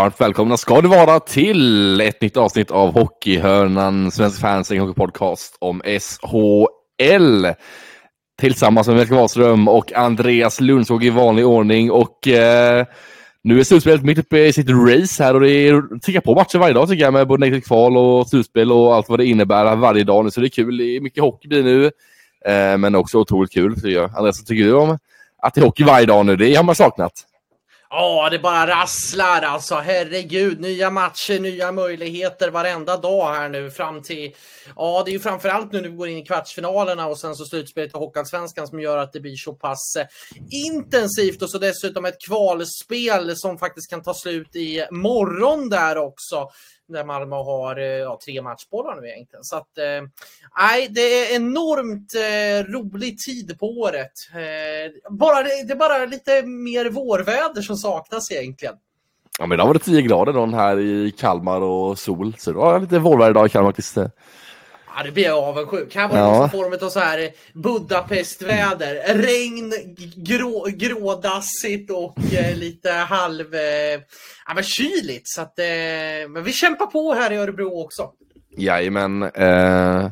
Varmt välkomna ska du vara till ett nytt avsnitt av Hockeyhörnan, Svensk Fans Hockeypodcast om SHL. Tillsammans med Melker Wahlström och Andreas Lundskog i vanlig ordning. Och eh, nu är slutspelet mitt uppe i sitt race här och det är på matcher varje dag tycker jag med både negativt kval och slutspel och allt vad det innebär varje dag nu. Så det är kul. Det är mycket hockey blir nu. Eh, men också otroligt kul tycker jag. Andreas, vad tycker du om att det är hockey varje dag nu? Det har man saknat. Ja, det bara rasslar alltså. Herregud, nya matcher, nya möjligheter varenda dag här nu fram till... Ja, det är ju framförallt nu när vi går in i kvartsfinalerna och sen så slutspelet i Hockeyallsvenskan som gör att det blir så pass eh, intensivt och så dessutom ett kvalspel som faktiskt kan ta slut i morgon där också där Malmö har eh, ja, tre matchbollar nu egentligen. Så att, eh, det är enormt eh, rolig tid på året. Eh, bara, det är bara lite mer vårväder som saknas egentligen. Ja, men idag var det 10 grader någon här i Kalmar och sol, så det var lite vårväder idag i Kalmar faktiskt. Ja, det blir jag avundsjuk. Här var det ja. form av så här Budapestväder. Regn, grå, grådassigt och eh, lite halv... Eh, ja, men kyligt. Så att, eh, men vi kämpar på här i Örebro också. Jajamän. Eh,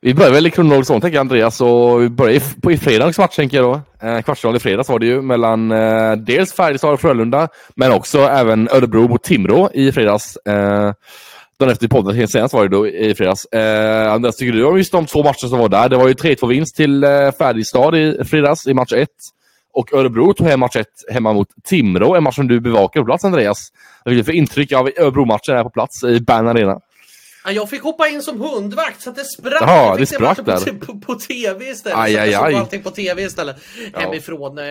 vi börjar väl i kronologisk ordning, tänker jag, Andreas. Och vi börjar i, på, i fredags match, tänker jag då. Eh, kvartsfinal i fredags var det ju mellan eh, dels Färjestad och Frölunda, men också även Örebro mot Timrå i fredags. Eh, dagen efter podden senast var det då i fredags. Eh, Andreas, tycker du om just de två matcher som var där? Det var ju 3-2 vinst till eh, Färjestad i fredags i match 1. Och Örebro tog hem match 1 hemma mot Timrå, en match som du bevakar på plats Andreas. Vad fick du för intryck av Örebro-matchen här på plats i Bern Arena? Jag fick hoppa in som hundvakt så att det sprack. Jaha, jag det sprack där. På, på, på, tv istället. Aj, aj, aj. Jag såg allting på tv istället. Ja. Hemifrån. Eh,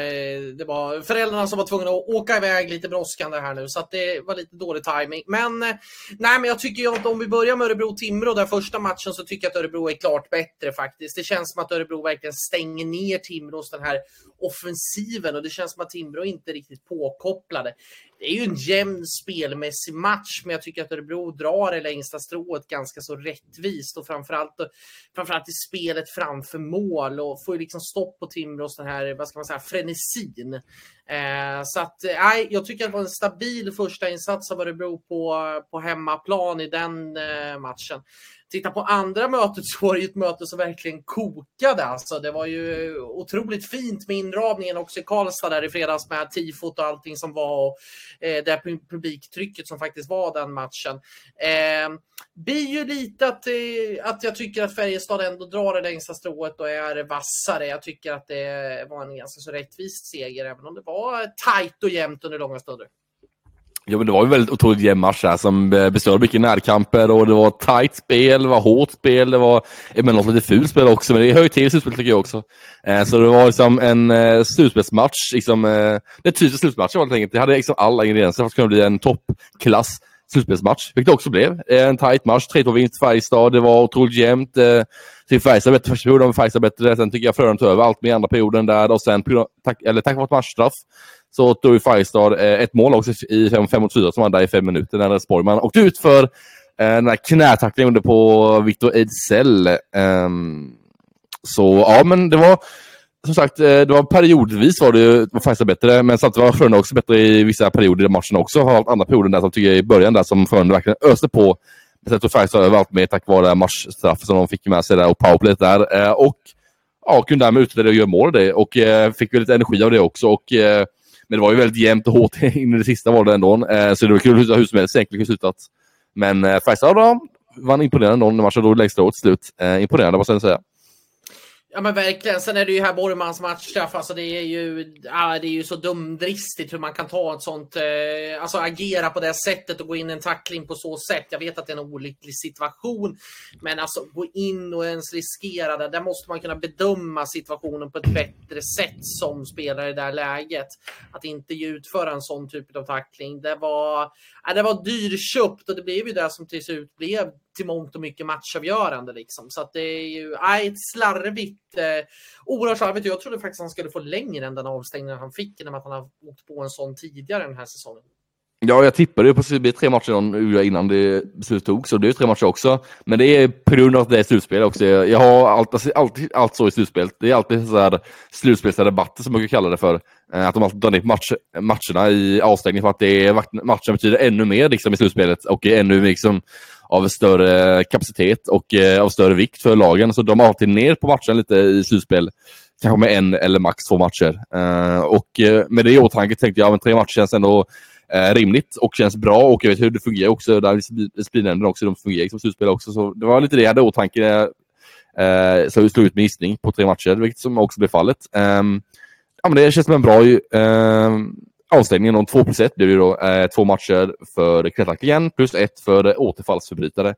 det var föräldrarna som var tvungna att åka iväg lite brådskande här nu så att det var lite dålig timing. Men eh, nej, men jag tycker ju att om vi börjar med Örebro-Timrå, där första matchen, så tycker jag att Örebro är klart bättre faktiskt. Det känns som att Örebro verkligen stänger ner Timrås den här offensiven och det känns som att Timrå inte är riktigt påkopplade det är ju en jämn spelmässig match, men jag tycker att Örebro drar det längsta strået ganska så rättvist och framförallt, framförallt i spelet framför mål och får ju liksom stopp på Timrås den här, vad ska man säga, frenesin. Eh, så att, nej, jag tycker att det var en stabil första insats av Örebro på, på hemmaplan i den eh, matchen. Titta på andra mötet så var det ju ett möte som verkligen kokade. Alltså, det var ju otroligt fint med inramningen också i Karlstad där i fredags med tifot och allting som var och eh, det publiktrycket som faktiskt var den matchen. Eh, blir ju lite att, eh, att jag tycker att Färjestad ändå drar det längsta strået och är vassare. Jag tycker att det var en ganska så rättvis seger även om det var tajt och jämnt under långa stunder. Ja, men det var ju väldigt otroligt jämn match här som eh, bestod av mycket närkamper och det var tight spel, det var hårt spel, det var eh, emellanåt lite fult spel också, men det hör ju till slutspel tycker jag också. Eh, så det var liksom en eh, slutspelsmatch, liksom, eh, det typiska slutspelsmatchen helt enkelt. Det hade liksom alla ingredienser för att kunna bli en toppklass slutspelsmatch, vilket det också blev. Eh, en tight match, 3-2 vinst Färjestad, det var otroligt jämnt. Eh, till Färjestad bättre första perioden, Färjestad bättre. Sen tycker jag Frölunda tog över allt med andra perioden där och sen, tack, eller tack vare ett matchstraff, så tog ju Färjestad eh, ett mål också i 5 mot 4 som var där i fem minuter när Sporgman åkte ut för eh, den här knätacklingen på Victor Ejdsell. Ehm, så ja, men det var som sagt, eh, det var periodvis var det var Färjestad bättre, men samtidigt var Frölunda också bättre i vissa perioder i matchen också. Har andra perioder där som tycker jag i början där som Frölunda verkligen öste på. Sen tog Färjestad överallt med tack vare matchstraff som de fick med sig där och powerplay där. Och ja, kunde därmed utnyttja och göra mål det och fick väl lite energi av det också. Och, men det var ju väldigt jämnt och hårt in i det sista var det ändå. Eh, så det var kul att hur som helst egentligen slutat. Men eh, Färjestad vann imponerande ändå när matchen drog längst åt slut. Eh, imponerande måste jag säga. Ja men verkligen. Sen är det ju här Borgmans matchstraff. Alltså det är ju, ah, det är ju så dumdristigt hur man kan ta ett sånt, eh, alltså agera på det sättet och gå in i en tackling på så sätt. Jag vet att det är en olycklig situation, men alltså gå in och ens riskera det. Där måste man kunna bedöma situationen på ett bättre sätt som spelare i det här läget. Att inte utföra en sån typ av tackling. Det var, ah, det var dyrköpt och det blev ju det som till slut blev till mångt och mycket matchavgörande. Liksom. Så att det är ju aj, ett slarvigt, eh, oerhört slarvigt. Jag trodde faktiskt han skulle få längre än den avstängningen han fick, genom att han har åkt på en sån tidigare den här säsongen. Ja, jag tippade ju på att det blir tre matcher innan det beslutet togs, så det är tre matcher också. Men det är på grund av att det är slutspel också. Jag har alltid, alltid allt så i slutspel. Det är alltid så här slutspelsdebatter som man kan kalla det för. Eh, att de alltid drar ner match, matcherna i avstängning för att det är, matchen betyder ännu mer liksom, i slutspelet och är ännu liksom, av större kapacitet och eh, av större vikt för lagen. Så de har alltid ner på matchen lite i slutspel. Kanske med en eller max två matcher. Uh, och uh, med det i åtanke tänkte jag att tre matcher känns ändå eh, rimligt och känns bra. Och jag vet hur det fungerar också. Där speednämnden också, de fungerar som slutspel också. Så det var lite det jag hade i åtanke. Eh, så jag slog ut med gissning på tre matcher, vilket som också blev fallet. Eh, ja, men det känns som en bra ehm, avstängning. om två plus ett blir det då eh, två matcher för Kretak igen plus ett för återfallsförbrytare.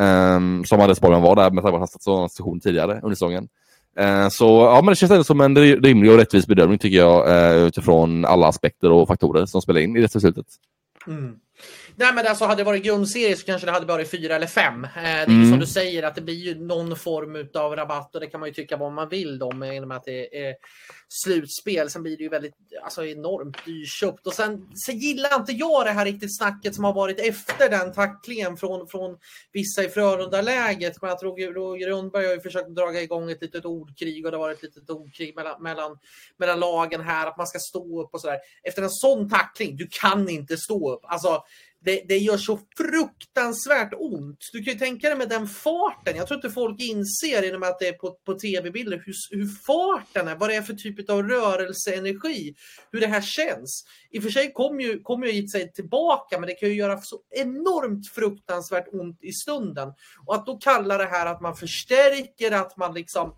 Um, som Anders Borgman var där med tanke på att han satt station tidigare under säsongen. Eh, så ja, men det känns ändå som en rimlig och rättvis bedömning tycker jag eh, utifrån alla aspekter och faktorer som spelar in i det beslutet. Mm. Nej men alltså hade det varit grundserie så kanske det hade varit fyra eller fem. Eh, det är mm. som du säger att det blir ju någon form av rabatt och det kan man ju tycka vad man vill om med att det är slutspel. Sen blir det ju väldigt alltså, enormt dyrköpt och sen, sen gillar inte jag det här riktigt snacket som har varit efter den tacklingen från, från vissa i Frölunda-läget. Men jag tror Roger Rundberg har ju försökt dra igång ett litet ordkrig och det har varit ett litet ordkrig mellan, mellan, mellan lagen här att man ska stå upp och sådär. Efter en sån tackling, du kan inte stå upp. Alltså, det, det gör så fruktansvärt ont. Du kan ju tänka dig med den farten. Jag tror inte folk inser genom att det är på, på tv-bilder hur, hur farten är, vad det är för typ av rörelseenergi, hur det här känns. I och för sig kommer ju, kom ju sig tillbaka, men det kan ju göra så enormt fruktansvärt ont i stunden. Och att då kalla det här att man förstärker, att man liksom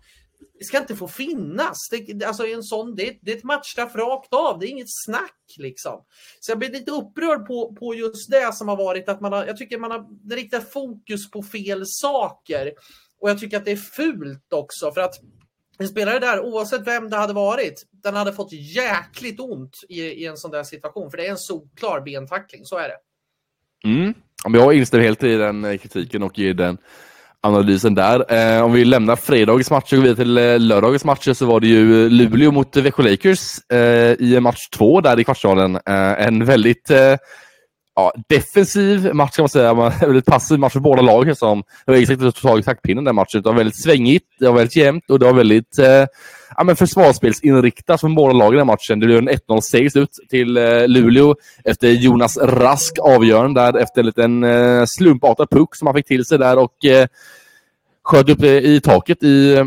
det ska inte få finnas. Det, alltså en sån, det, det är ett matchstraff rakt av, det är inget snack. Liksom. Så jag blir lite upprörd på, på just det som har varit att man har, jag tycker man har riktat fokus på fel saker. Och jag tycker att det är fult också för att en spelare där, oavsett vem det hade varit, den hade fått jäkligt ont i, i en sån där situation. För det är en solklar bentackling, så är det. Mm. Jag instämmer helt i den eh, kritiken och i den analysen där. Eh, om vi lämnar fredagens match och går vidare till eh, lördagens matcher så var det ju Luleå mot Växjö Lakers eh, i match två där i kvartsfinalen. Eh, en väldigt eh, ja, defensiv match kan man säga. En väldigt passiv match för båda lagen. Som, det var exakt att tagit taktpinnen den matchen. Det var väldigt svängigt, det var väldigt jämnt och det var väldigt eh, ja, men försvarsspelsinriktat från båda lagen den matchen. Det blev en 1-0 seger slut till eh, Luleå efter Jonas Rask avgörande där efter en liten eh, slumpartad puck som han fick till sig där och eh, sköt upp eh, i taket i, eh,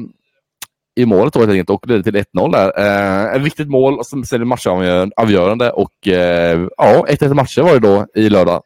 i målet då, helt enkelt, och ledde till 1-0 där. Eh, ett viktigt mål som sen matchavgörande och eh, ja, 1-1 matcher var det då i lördag.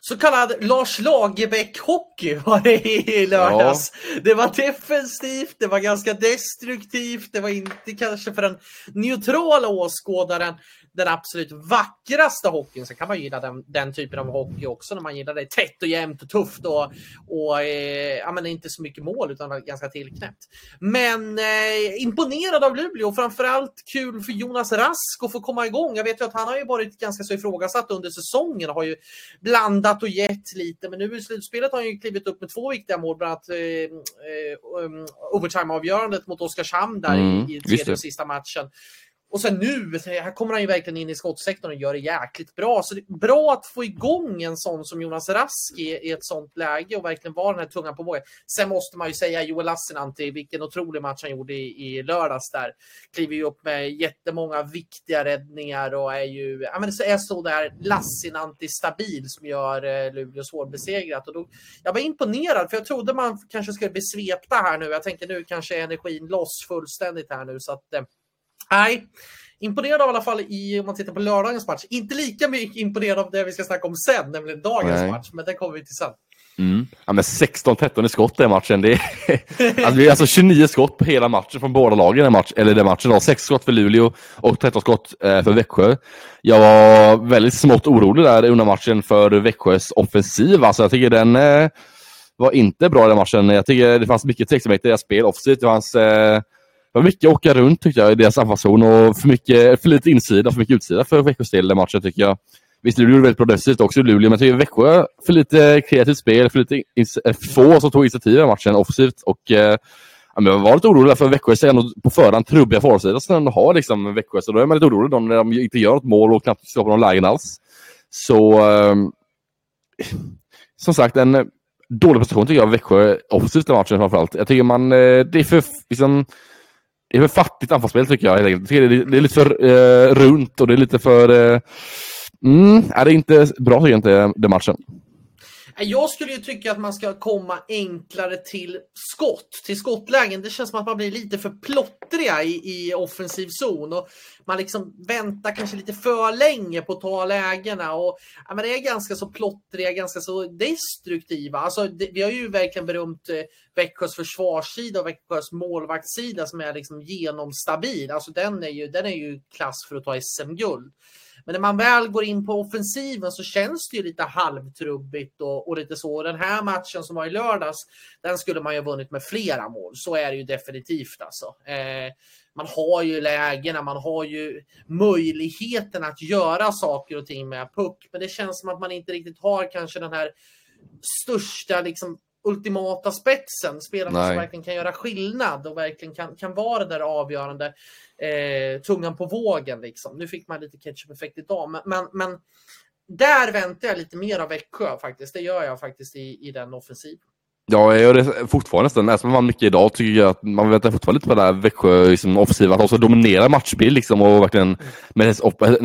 Så kallad Lars Lagerbäck-hockey var det i lördags. Ja. Det var defensivt, det var ganska destruktivt, det var inte kanske för den neutrala åskådaren den absolut vackraste hockeyn. Sen kan man gilla den, den typen av hockey också när man gillar det tätt och jämnt och tufft och, och eh, ja, men inte så mycket mål utan ganska tillknäppt. Men eh, imponerad av Luleå och framförallt kul för Jonas Rask att få komma igång. Jag vet ju att han har ju varit ganska så ifrågasatt under säsongen och har ju blandat och gett lite. Men nu i slutspelet har han ju klivit upp med två viktiga mål, bland annat eh, eh, um, overtime-avgörandet mot Oskarshamn där mm, i, i tredje och sista matchen. Och sen nu, här kommer han ju verkligen in i skottsektorn och gör det jäkligt bra. Så det är bra att få igång en sån som Jonas Rask i, i ett sånt läge och verkligen vara den här tungan på vågen. Sen måste man ju säga Joel Lassinantti, vilken otrolig match han gjorde i, i lördags där. Kliver ju upp med jättemånga viktiga räddningar och är ju, ja men så är så där Lassinantti stabil som gör eh, Luleå svårbesegrat. Och då, jag var imponerad för jag trodde man kanske skulle bli svepta här nu. Jag tänkte nu kanske energin loss fullständigt här nu så att eh, Nej, imponerad av i alla fall i, om man tittar på lördagens match. Inte lika mycket imponerad av det vi ska snacka om sen, nämligen dagens Nej. match, men det kommer vi till sen. Mm. Ja, men 16-13 i skott i matchen. Det är, alltså, det är alltså 29 skott på hela matchen från båda lagen i match, eller den matchen. Då. 6 skott för Luleå och 13 skott eh, för Växjö. Jag var väldigt smått orolig där under matchen för Växjös offensiv. Alltså, jag tycker den eh, var inte bra den matchen. Jag tycker det fanns mycket tveksamhet i deras spel offensivt. Det fanns eh, var mycket åka runt tyckte jag i deras anfallszon och för, mycket, för lite insida, för mycket utsida för Växjös del i matchen tycker jag. Visst, Luleå gjorde väldigt bra defensivt också, Luleå, men jag tycker Växjö för lite kreativt spel, för lite eh, få som tog initiativ i matchen offensivt. Och, eh, jag var lite orolig för Växjö är ändå på förhand trubbiga forwardsidor som de har liksom Växjö, så då är man lite orolig då när de inte gör något mål och knappt skapar någon lägen alls. Så Eh, som sagt, en dålig prestation tycker jag Växjö offensivt i matchen framförallt. Jag tycker man, eh, det är för, liksom, det är för fattigt anfallsspel tycker jag. jag tycker det, är, det är lite för eh, runt och det är lite för... Eh, mm, är det är inte bra tycker jag inte, den matchen. Eh, jag skulle ju tycka att man ska komma enklare till skott, till skottlägen. Det känns som att man blir lite för plottriga i, i offensiv zon och man liksom väntar kanske lite för länge på att ta lägena och ja, men det är ganska så plottriga, ganska så destruktiva. Alltså, det, vi har ju verkligen berömt eh, Växjös försvarssida och Växjös målvaktssida som är liksom genomstabil. Alltså den är ju, den är ju klass för att ta SM-guld. Men när man väl går in på offensiven så känns det ju lite halvtrubbigt och, och lite så. Den här matchen som var i lördags, den skulle man ju ha vunnit med flera mål. Så är det ju definitivt alltså. Eh, man har ju lägena, man har ju möjligheten att göra saker och ting med puck. Men det känns som att man inte riktigt har kanske den här största liksom ultimata spetsen, spelarna Nej. som verkligen kan göra skillnad och verkligen kan, kan vara det där avgörande eh, tungan på vågen. Liksom. Nu fick man lite ketchup-effekt idag, men, men, men, där väntar jag lite mer av Växjö faktiskt. Det gör jag faktiskt i, i den offensiven. Ja, jag gör det fortfarande nästan. Även om man mycket idag tycker jag att man väntar fortfarande lite på det här Växjö liksom, offensiva. Att de ska dominera matchbild liksom, och verkligen med,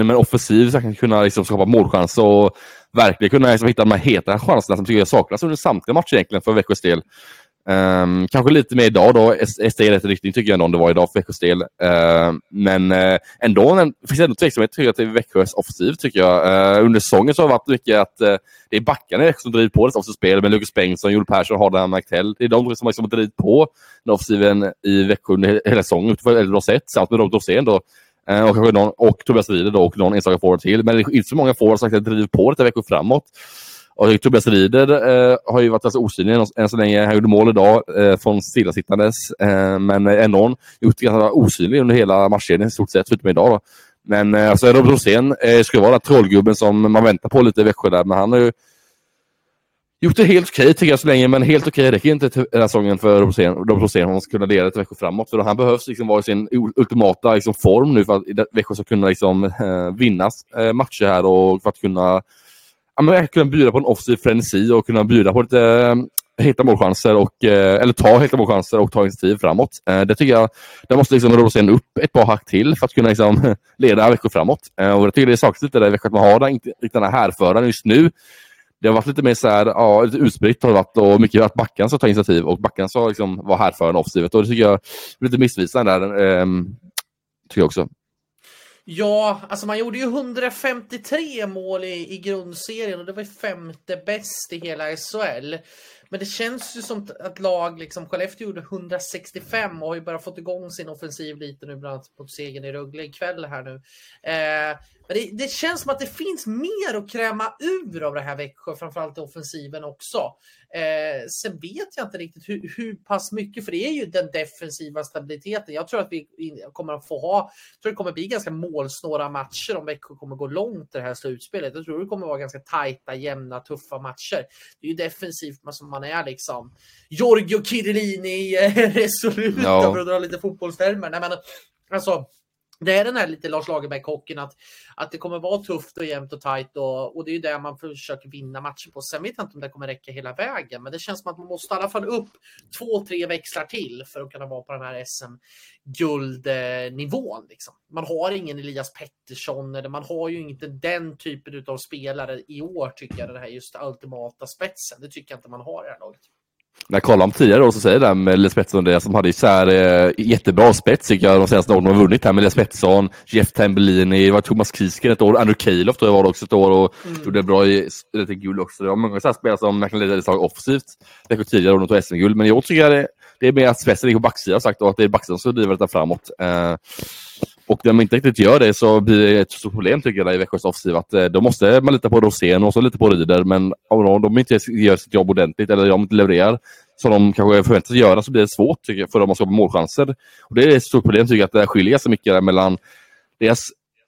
med offensiv så kunna liksom, skapa målchanser och verkligen kunna liksom, hitta de här heta chanserna som tycker jag saknas under samtliga matcher egentligen för Växjös del. Um, kanske lite mer idag då. SD är rätt riktning tycker jag ändå det var idag för Växjös del. Uh, men uh, ändå en, finns ändå tveksamhet tycker jag till Växjös offensiv tycker jag. Uh, under säsongen så har det varit mycket att uh, det är backarna som driver på det offensiva spel med Lukas Bengtsson, Joel Persson, Hardan McTell. Det är de som liksom har drivit på den offensiven i Växjö under hela säsongen utifrån ett bra sätt. Samt med Robert Rosén då. Uh, och, kanske någon, och Tobias Rieder då och någon enstaka forward till. Men det är inte så många forwards som driver på det Växjö framåt. Och Tobias Rieder eh, har ju varit alltså osynlig än så länge. Han gjorde mål idag eh, från stillasittandes, eh, men eh, ändå gjort ganska osynlig under hela matchserien i stort sett, förutom idag. Då. Men eh, alltså, Robert Rosén eh, skulle vara trollgubben som man väntar på lite i Växjö där, men han har ju gjort det helt okej tycker jag så länge, men helt okej räcker inte till den här säsongen för Robert Rosén om han ska kunna leda till Växjö framåt. För han behövs liksom vara i sin ultimata liksom, form nu för att Växjö ska kunna liksom, eh, vinna eh, matcher här och för att kunna ja, men kunna bjuda på en offensiv frenesi och kunna bjuda på lite eh, Hitta målchanser och, eh, eller ta hitta målchanser och ta initiativ framåt. Eh, det tycker jag, där måste liksom Rosén upp ett par hack till för att kunna liksom, leda veckor framåt. och jag tycker det saknas lite där i veckan att man har den, den här härföraren just nu. Det har varit lite mer så här, ja, lite utspritt har det varit och mycket att backarna ska ta initiativ och backarna ska liksom vara härförande offensivet. Och det tycker jag är lite missvisande där. Ehm, tycker jag också. Ja, alltså man gjorde ju 153 mål i, i grundserien och det var femte bäst i hela SHL. Men det känns ju som att lag, liksom Skellefteå gjorde 165 och har ju bara fått igång sin offensiv lite nu, bland annat på segern i Rögle ikväll här nu. Eh, men det, det, känns som att det finns mer att kräma ur av det här Växjö, framförallt i offensiven också. Eh, sen vet jag inte riktigt hur, hur pass mycket, för det är ju den defensiva stabiliteten. Jag tror att vi kommer att få ha, tror det kommer bli ganska målsnåra matcher om Växjö kommer gå långt i det här slutspelet. Jag tror det kommer vara ganska tajta, jämna, tuffa matcher. Det är ju defensivt som man är liksom. Giorgio Kirillini resoluta no. för att dra lite fotbollstermer. Nej, men, alltså, det är den här lite Lars Lagerbäck-hockeyn att, att det kommer vara tufft och jämnt och tajt och, och det är ju där man försöker vinna matcher på. Sen vet jag inte om det kommer räcka hela vägen, men det känns som att man måste i alla fall upp två, tre växlar till för att kunna vara på den här SM-guldnivån. Liksom. Man har ingen Elias Pettersson eller man har ju inte den typen av spelare i år tycker jag, den här just ultimata spetsen. Det tycker jag inte man har i det här laget. När jag kollade om tidigare och så säger det med Les Pettersson, det som hade så här, eh, jättebra spets tycker jag de senaste åren de har vunnit här med Les Pettersson, Jeff Tambellini, det var Thomas Kiesken ett år, Andrew Calof tror jag var det också ett år och mm. gjorde bra i guld också. Det var många så här spelare som verkligen ledde lag offensivt. Det tidigare och de tog SM-guld, men jag tycker det, det är mer att spetsen ligger på backsidan sagt och att det är backsidan som driver detta framåt. Eh, och när man inte riktigt gör det så blir det ett stort problem tycker jag i Växjös offensiv. Att eh, då måste eh, man lita på Rosén och så lite på Rieder. Men om de inte gör sitt jobb ordentligt eller de inte levererar som de kanske förväntas göra så blir det svårt tycker jag, för dem att skapa målchanser. Och det är ett stort problem tycker jag, att det skiljer så mycket mellan deras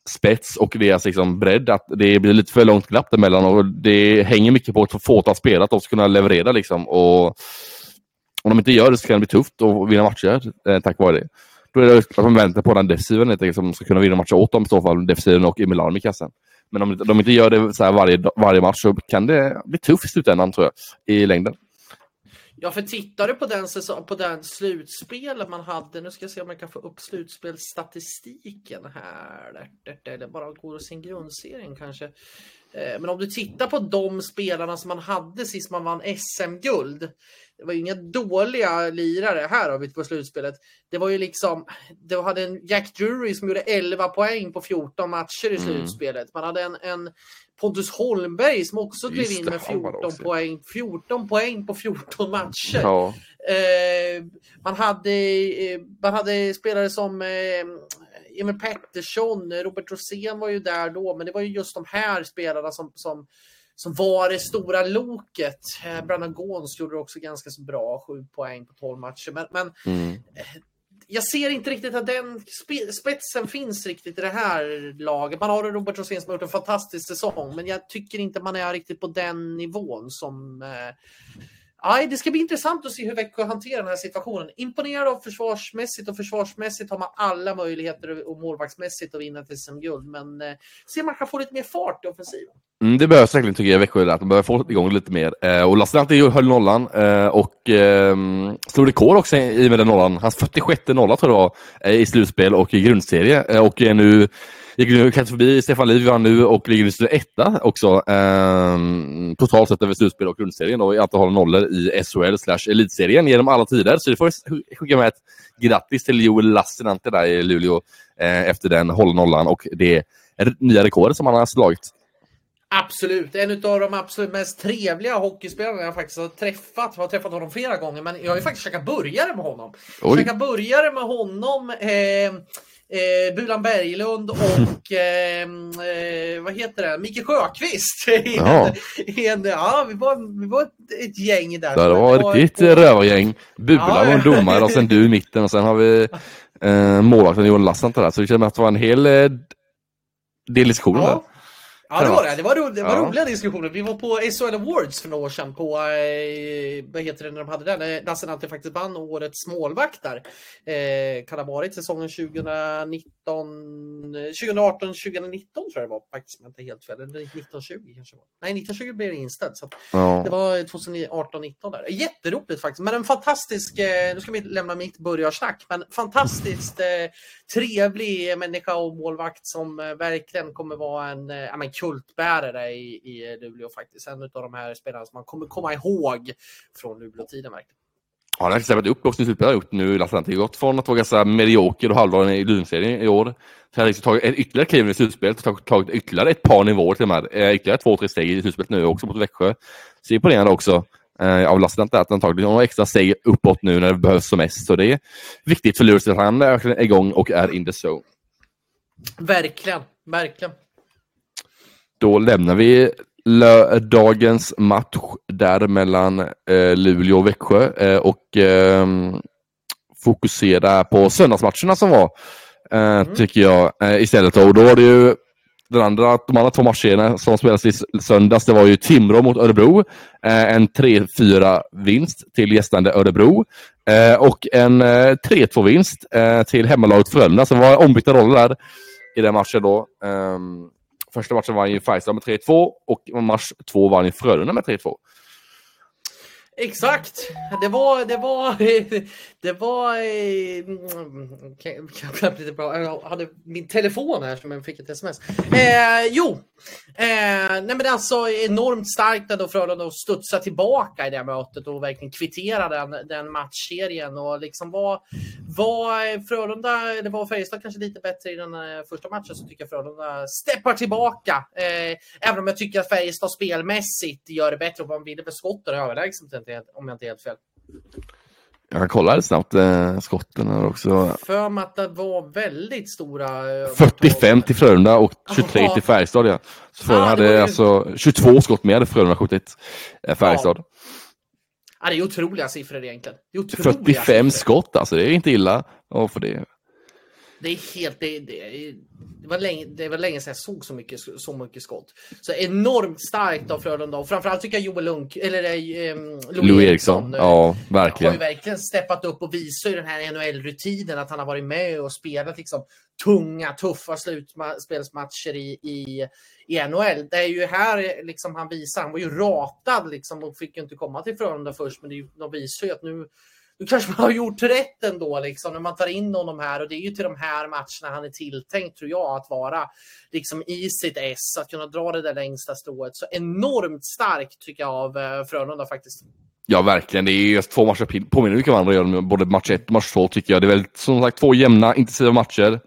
spets och deras liksom, bredd. Att det blir lite för långt glapp däremellan och det hänger mycket på ett fåtal spelare att de ska kunna leverera. Liksom. Och om de inte gör det så kan det bli tufft att vinna matcher eh, tack vare det. Då är det att man väntar på den defensiven som ska kunna vinna matcher åt dem i så fall, defensiven och Emil Arm i kassen. Men om de inte gör det så här varje, varje match så kan det bli tufft i slutändan tror jag, i längden. Ja, för tittar du på den, säsong, på den slutspelet man hade, nu ska jag se om jag kan få upp slutspelsstatistiken här. Eller bara går sin grundserien kanske. Eh, men om du tittar på de spelarna som man hade sist man vann SM-guld. Det var ju inga dåliga lirare här har vi på slutspelet. Det var ju liksom, det hade en Jack Drury som gjorde 11 poäng på 14 matcher i mm. slutspelet. Man hade en, en Pontus Holmberg som också klev in med 14 poäng, 14 poäng på 14 matcher. Ja. Eh, man, hade, eh, man hade spelare som eh, Emil Pettersson, Robert Rosén var ju där då, men det var ju just de här spelarna som, som, som var det stora loket. Eh, Brandon Gåns gjorde också ganska så bra, 7 poäng på 12 matcher. Men, men mm. Eh, jag ser inte riktigt att den spetsen finns riktigt i det här laget. Man har Robert Rosén som har gjort en fantastisk säsong, men jag tycker inte man är riktigt på den nivån som eh, Aj, det ska bli intressant att se hur Växjö hanterar den här situationen. Imponerad av försvarsmässigt och försvarsmässigt har man alla möjligheter och målvaktsmässigt att vinna ett SM-guld. Men eh, se om man kan få lite mer fart i offensiven. Mm, det behövs verkligen tycker jag Växjö, att de behöver få igång lite mer. Eh, och Lassinantti höll nollan eh, och eh, slog rekord också i och med den nollan. Hans 46 nolla tror jag det var eh, i slutspel och i grundserie. Eh, och nu gick nu kanske förbi Stefan Liv nu och ligger nu etta också. Eh, totalt sett över slutspel och grundserien då, i antal nollor i SHL slash elitserien genom alla tider. Så det får skicka med ett grattis till Joel Lassinantti där i Luleå eh, efter den hålla nollan och det nya rekordet som han har slagit. Absolut, en av de absolut mest trevliga hockeyspelarna jag faktiskt har träffat. Jag har träffat honom flera gånger, men jag har ju faktiskt käkat burgare med honom. Käkat burgare med honom. Eh, eh, Bulan Berglund och eh, eh, vad heter det, Micke Sjöqvist. Ja. en, ja, vi var, vi var ett, gäng där. Det var ett riktigt på... rövargäng. Bulan ja, var en domare och sen du i mitten och sen har vi eh, målvakten Johan Lassant där. Så det känns att det var en hel eh, del diskussioner ja. där. Ja, det var det. Det var, ro, det var ja. roliga diskussioner. Vi var på SHL Awards för några år sedan på, eh, vad heter det när de hade den? Lasse Nante faktiskt vann årets målvakt där. Eh, kan ha varit säsongen 2019, 2018, 2019 tror jag det var faktiskt, jag inte helt fel. Eller 1920 kanske var. Nej, 1920 blev det inställt. Så ja. Det var 2018, 19 där. Jätteroligt faktiskt, men en fantastisk, eh, nu ska vi lämna mitt börjarsnack, men fantastiskt eh, trevlig människa och målvakt som eh, verkligen kommer vara en, eh, ja, men kultbärare i, i Luleå faktiskt. En av de här spelarna som man kommer komma ihåg från Luleå-tiden verkligen. Ja, han har steppat upp också i gjort nu i har Gått från att vara ganska medioker och halvdagen i Luleå-serien i år. Så liksom har tagit ett ytterligare kliv i slutspelet och tagit ytterligare ett par nivåer till och eh, med. Ytterligare två, tre steg i slutspelet nu också mot Växjö. Så imponerande också eh, av Lassinantti att han tagit några extra steg uppåt nu när det behövs som mest. Så det är viktigt för Luleå att han är igång och är in the zone. Verkligen, verkligen. Då lämnar vi dagens match där mellan eh, Luleå och Växjö eh, och eh, fokuserar på söndagsmatcherna som var. Eh, mm. Tycker jag eh, istället. Och då var det ju den andra, de andra två matcherna som spelades i söndags, det var ju Timrå mot Örebro. Eh, en 3-4 vinst till gästande Örebro. Eh, och en eh, 3-2 vinst eh, till hemmalaget Frölunda. Så det var ombytta roller där i den matchen då. Ehm, första matchen vann ju Färjestad med 3-2 och match två vann ju Frölunda med 3-2. Exakt. Det var, det var, det var, eh, mm, lite bra. Jag hade min telefon här som jag fick ett sms. Eh, jo, eh, nej men det är alltså enormt starkt ändå Frölunda att studsa tillbaka i det här mötet och verkligen kvittera den, den matchserien och liksom var, var Frölunda, eller var Färjestad kanske lite bättre i den eh, första matchen så tycker jag Frölunda steppar tillbaka. Eh, även om jag tycker att Färjestad spelmässigt gör det bättre och man vinner med skotten överlägset om jag inte är helt fel. Jag kan kolla lite snabbt eh, skotten här också. För mig att det var väldigt stora. 45 till Frölunda och 23 Aha. till Färjestad. Ja. Så Frölunda ah, hade ju... alltså 22 skott mer hade Frölunda skjutit eh, Färjestad. Ja. ja. det är otroliga siffror egentligen. Är otroliga 45 siffror. skott alltså, det är inte illa. Och för det. Det är helt... Det, det, det, var länge, det var länge sedan jag såg så mycket, så mycket skott. Så enormt starkt av Frölunda och framförallt tycker jag Joel Lunk, eller eh, Louis Eriksson. Ja, verkligen. Har ju verkligen steppat upp och visar ju den här NHL-rutinen att han har varit med och spelat liksom tunga, tuffa slutspelsmatcher i, i, i NHL. Det är ju här liksom han visar, han var ju ratad liksom och fick ju inte komma till Frölunda först, men det, de visar ju att nu då kanske man har gjort rätt ändå liksom, när man tar in honom här och det är ju till de här matcherna han är tilltänkt tror jag att vara liksom i sitt S, att kunna dra det där längsta strået. Så enormt starkt tycker jag av eh, Frölunda faktiskt. Ja, verkligen. Det är just två matcher påminner mycket om varandra, både match 1 och match 2 tycker jag. Det är väl som sagt två jämna, intensiva matcher.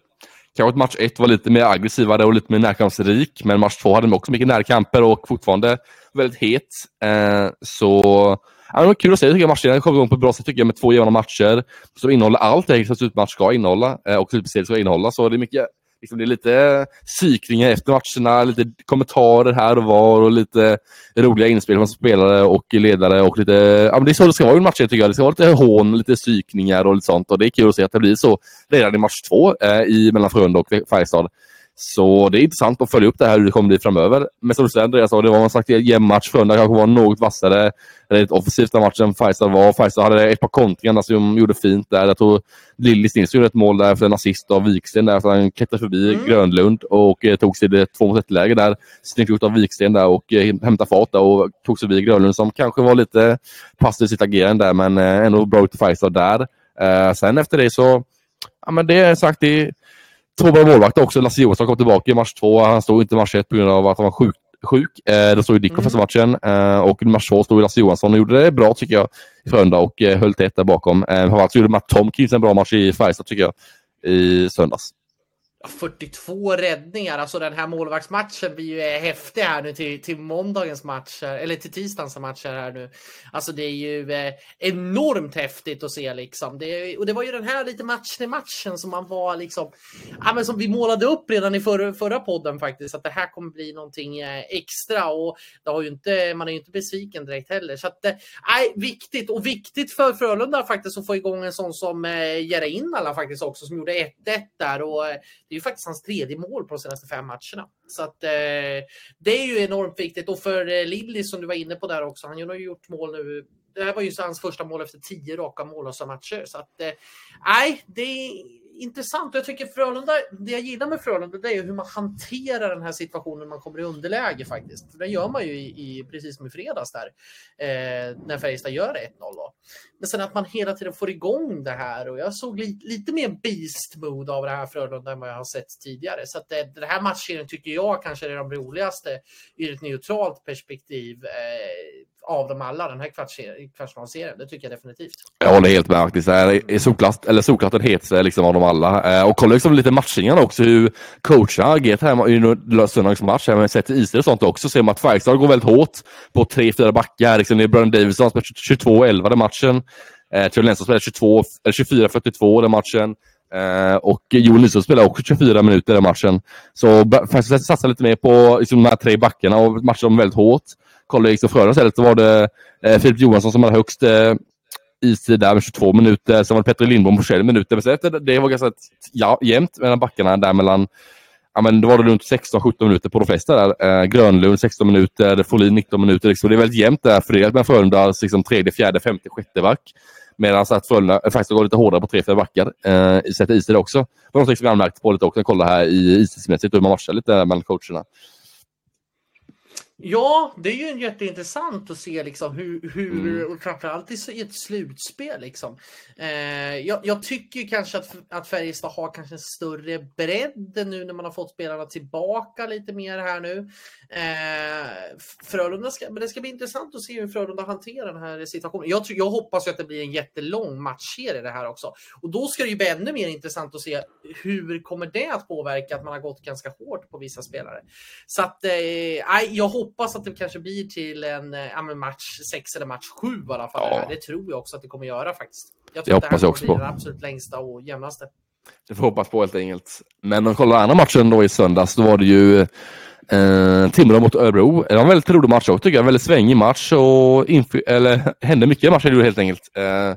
Kanske att match 1 var lite mer aggressivare och lite mer närkampsrik, men match 2 hade också mycket närkamper och fortfarande väldigt het. Eh, så Ja, det var kul att se tycker jag, matchen. Kom igång på ett bra sätt tycker jag, med två jämna matcher som innehåller allt det som slutmatch ska innehålla eh, och slutspel ska innehålla. Så det är mycket Liksom det är lite psykningar efter matcherna, lite kommentarer här och var och lite roliga inspel från spelare och ledare. Och lite, ja, men det är så det ska vara i matcher tycker jag. Det ska vara lite hån, lite psykningar och lite sånt. Och det är kul att se att det blir så redan i match två eh, i mellan Frölunda och Färjestad. Så det är intressant att följa upp det här hur det kommer bli framöver. Men som du säger Andreas, det var en sagt jämn match. Frölunda kanske var något vassare. Rätt offensivt den matchen Färjestad var. Färjestad hade ett par kontringar som gjorde fint där. Jag tror Lillis Nilsson gjorde ett mål där för en assist av Viksten där. Så han klättrade förbi mm. Grönlund och eh, tog sig det 2 mot 1-läge där. Snyggt gjort av Viksten där och eh, hämtade fart där och tog sig förbi Grönlund som kanske var lite passiv i sitt agerande där men eh, ändå bra ut Färjestad där. Eh, sen efter det så, ja men det är sagt, det Två bra målvakter också. Lasse Johansson kom tillbaka i match två. Han stod inte i match ett på grund av att han var sjuk. sjuk. Eh, det stod ju Dick mm. första matchen eh, och i match två stod Lasse Johansson och gjorde det bra tycker jag i Frölunda och eh, höll tätt där bakom. Eh, framförallt så gjorde Matt Tomkins en bra match i Färjestad tycker jag i söndags. 42 räddningar, alltså den här målvaktsmatchen blir ju häftig här nu till, till måndagens matcher. eller till tisdagens matcher här nu. Alltså det är ju eh, enormt häftigt att se liksom. Det, och det var ju den här lite matchen i matchen som man var liksom, ja men som vi målade upp redan i förra, förra podden faktiskt, att det här kommer bli någonting eh, extra och det har ju inte, man är ju inte besviken direkt heller. Så att, eh, viktigt och viktigt för Frölunda faktiskt att få igång en sån som eh, Jera Innala faktiskt också, som gjorde 1-1 där och eh, det är ju faktiskt hans tredje mål på de senaste fem matcherna. Så att eh, det är ju enormt viktigt och för eh, Lilly som du var inne på där också. Han har ju gjort mål nu. Det här var ju hans första mål efter tio raka mållösa matcher så att eh, nej, det är intressant. Jag tycker Frölunda, det jag gillar med Frölunda det är hur man hanterar den här situationen när man kommer i underläge faktiskt. För det gör man ju i, i precis som i fredags där eh, när Färjestad gör 1-0. Men sen att man hela tiden får igång det här och jag såg li, lite mer beast mode av det här Frölunda än vad jag har sett tidigare. Så att det, det här matchen tycker jag kanske är de roligaste ur ett neutralt perspektiv. Eh, av dem alla den här kvartsfinalserien. Det tycker jag definitivt. Jag håller helt med faktiskt. Är solklart, eller solklart den hetaste eh, liksom av dem alla. Eh, och kolla liksom lite matchningarna också hur coacherna agerat här i söndagens match. Men sett Israel och sånt också ser man att Färjestad går väldigt hårt på tre, fyra backar. Liksom, det är Brandon Davidson som spelar 22-11 den matchen. Eh, Theo Lennström spelar 24-42 den matchen. Uh, och Joel Nyström spelar också 24 minuter i den matchen. Så Färjestad satsar lite mer på liksom, de här tre backarna och matchar dem väldigt hårt kollade liksom Frölunda istället så var det eh, Filip Johansson som hade högst eh, istid där med 22 minuter. Sen var det Petter Lindbom på 21 minuter. Men sen efter det var ganska ja, jämnt mellan backarna där mellan Ja, men då var det runt 16-17 minuter på de flesta där. Eh, Grönlund 16 minuter, Folin 19 minuter. Liksom. Det är väldigt jämnt där fördelat mellan Frölundas liksom, tredje, fjärde, femte, sjätte back. Medan Frölunda faktiskt går lite hårdare på tre, fyra backar. Eh, sätter is det också. Det var något som jag anmärkte på lite också. Kolla här i ismässigt hur man matchar lite mellan coacherna. Ja, det är ju jätteintressant att se liksom hur, hur mm. framförallt i ett slutspel. Liksom. Eh, jag, jag, tycker kanske att, att Färjestad har kanske en större bredd nu när man har fått spelarna tillbaka lite mer här nu. Eh, Frölunda ska, men det ska bli intressant att se hur Frölunda hanterar den här situationen. Jag, jag hoppas att det blir en jättelång matchserie det här också. Och då ska det ju bli ännu mer intressant att se hur kommer det att påverka att man har gått ganska hårt på vissa spelare. Så att, eh, jag hoppas hoppas att det kanske blir till en eh, ja, match 6 eller match 7 i alla fall. Ja. Det tror jag också att det kommer göra faktiskt. Jag tror det att det här kommer bli den absolut längsta och jämnaste. Det får hoppas på helt enkelt. Men om vi kollar andra matchen då i söndags, då var det ju eh, Timrå mot Örebro. Det var en väldigt rolig match också tycker jag. En väldigt svängig match och eller, hände mycket i matchen helt enkelt. Eh,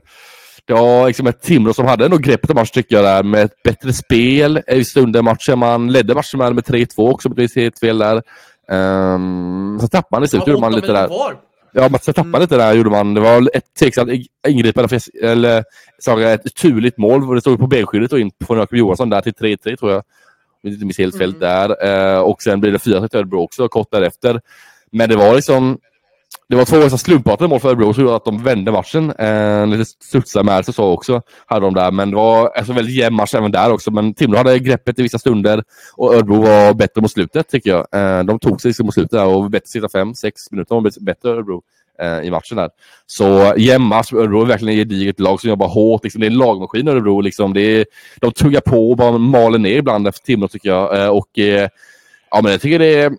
Ja, liksom ett Timrå som hade nog greppet om matchen tycker jag där med ett bättre spel i stunden matchen. Man ledde matchen med, med 3-2 också, det helt fel där. Um, så tappade man i slutet, gjorde man lite där. Ja, man tappade Mm. lite där gjorde man. Det var ett tveksamt ingripande, eller jag, ett turligt mål. Det stod på benskyddet och in från Jakob Johansson där till 3-3 tror jag. Om inte minns helt fel Mm. där. Eh, och sen blir det 4 till Örebro också kort därefter. Men det var liksom det var två ganska slumpartade mål för Örebro som gjorde att de vände matchen. Eh, lite studsar med sig så också hade de där. Men det var alltså, väldigt jämn match även där också. Men Timrå hade greppet i vissa stunder och Örebro var bättre mot slutet tycker jag. Eh, de tog sig liksom mot slutet där och bättre sista fem, sex minuter. De var bättre Örebro eh, i matchen där. Så jämn match. Örebro är verkligen ett gediget lag som jobbar hårt. Liksom, det är en lagmaskin Örebro. Liksom. Det är, de tuggar på och bara maler ner ibland efter Timrå tycker jag. Eh, och eh, ja, men jag tycker det är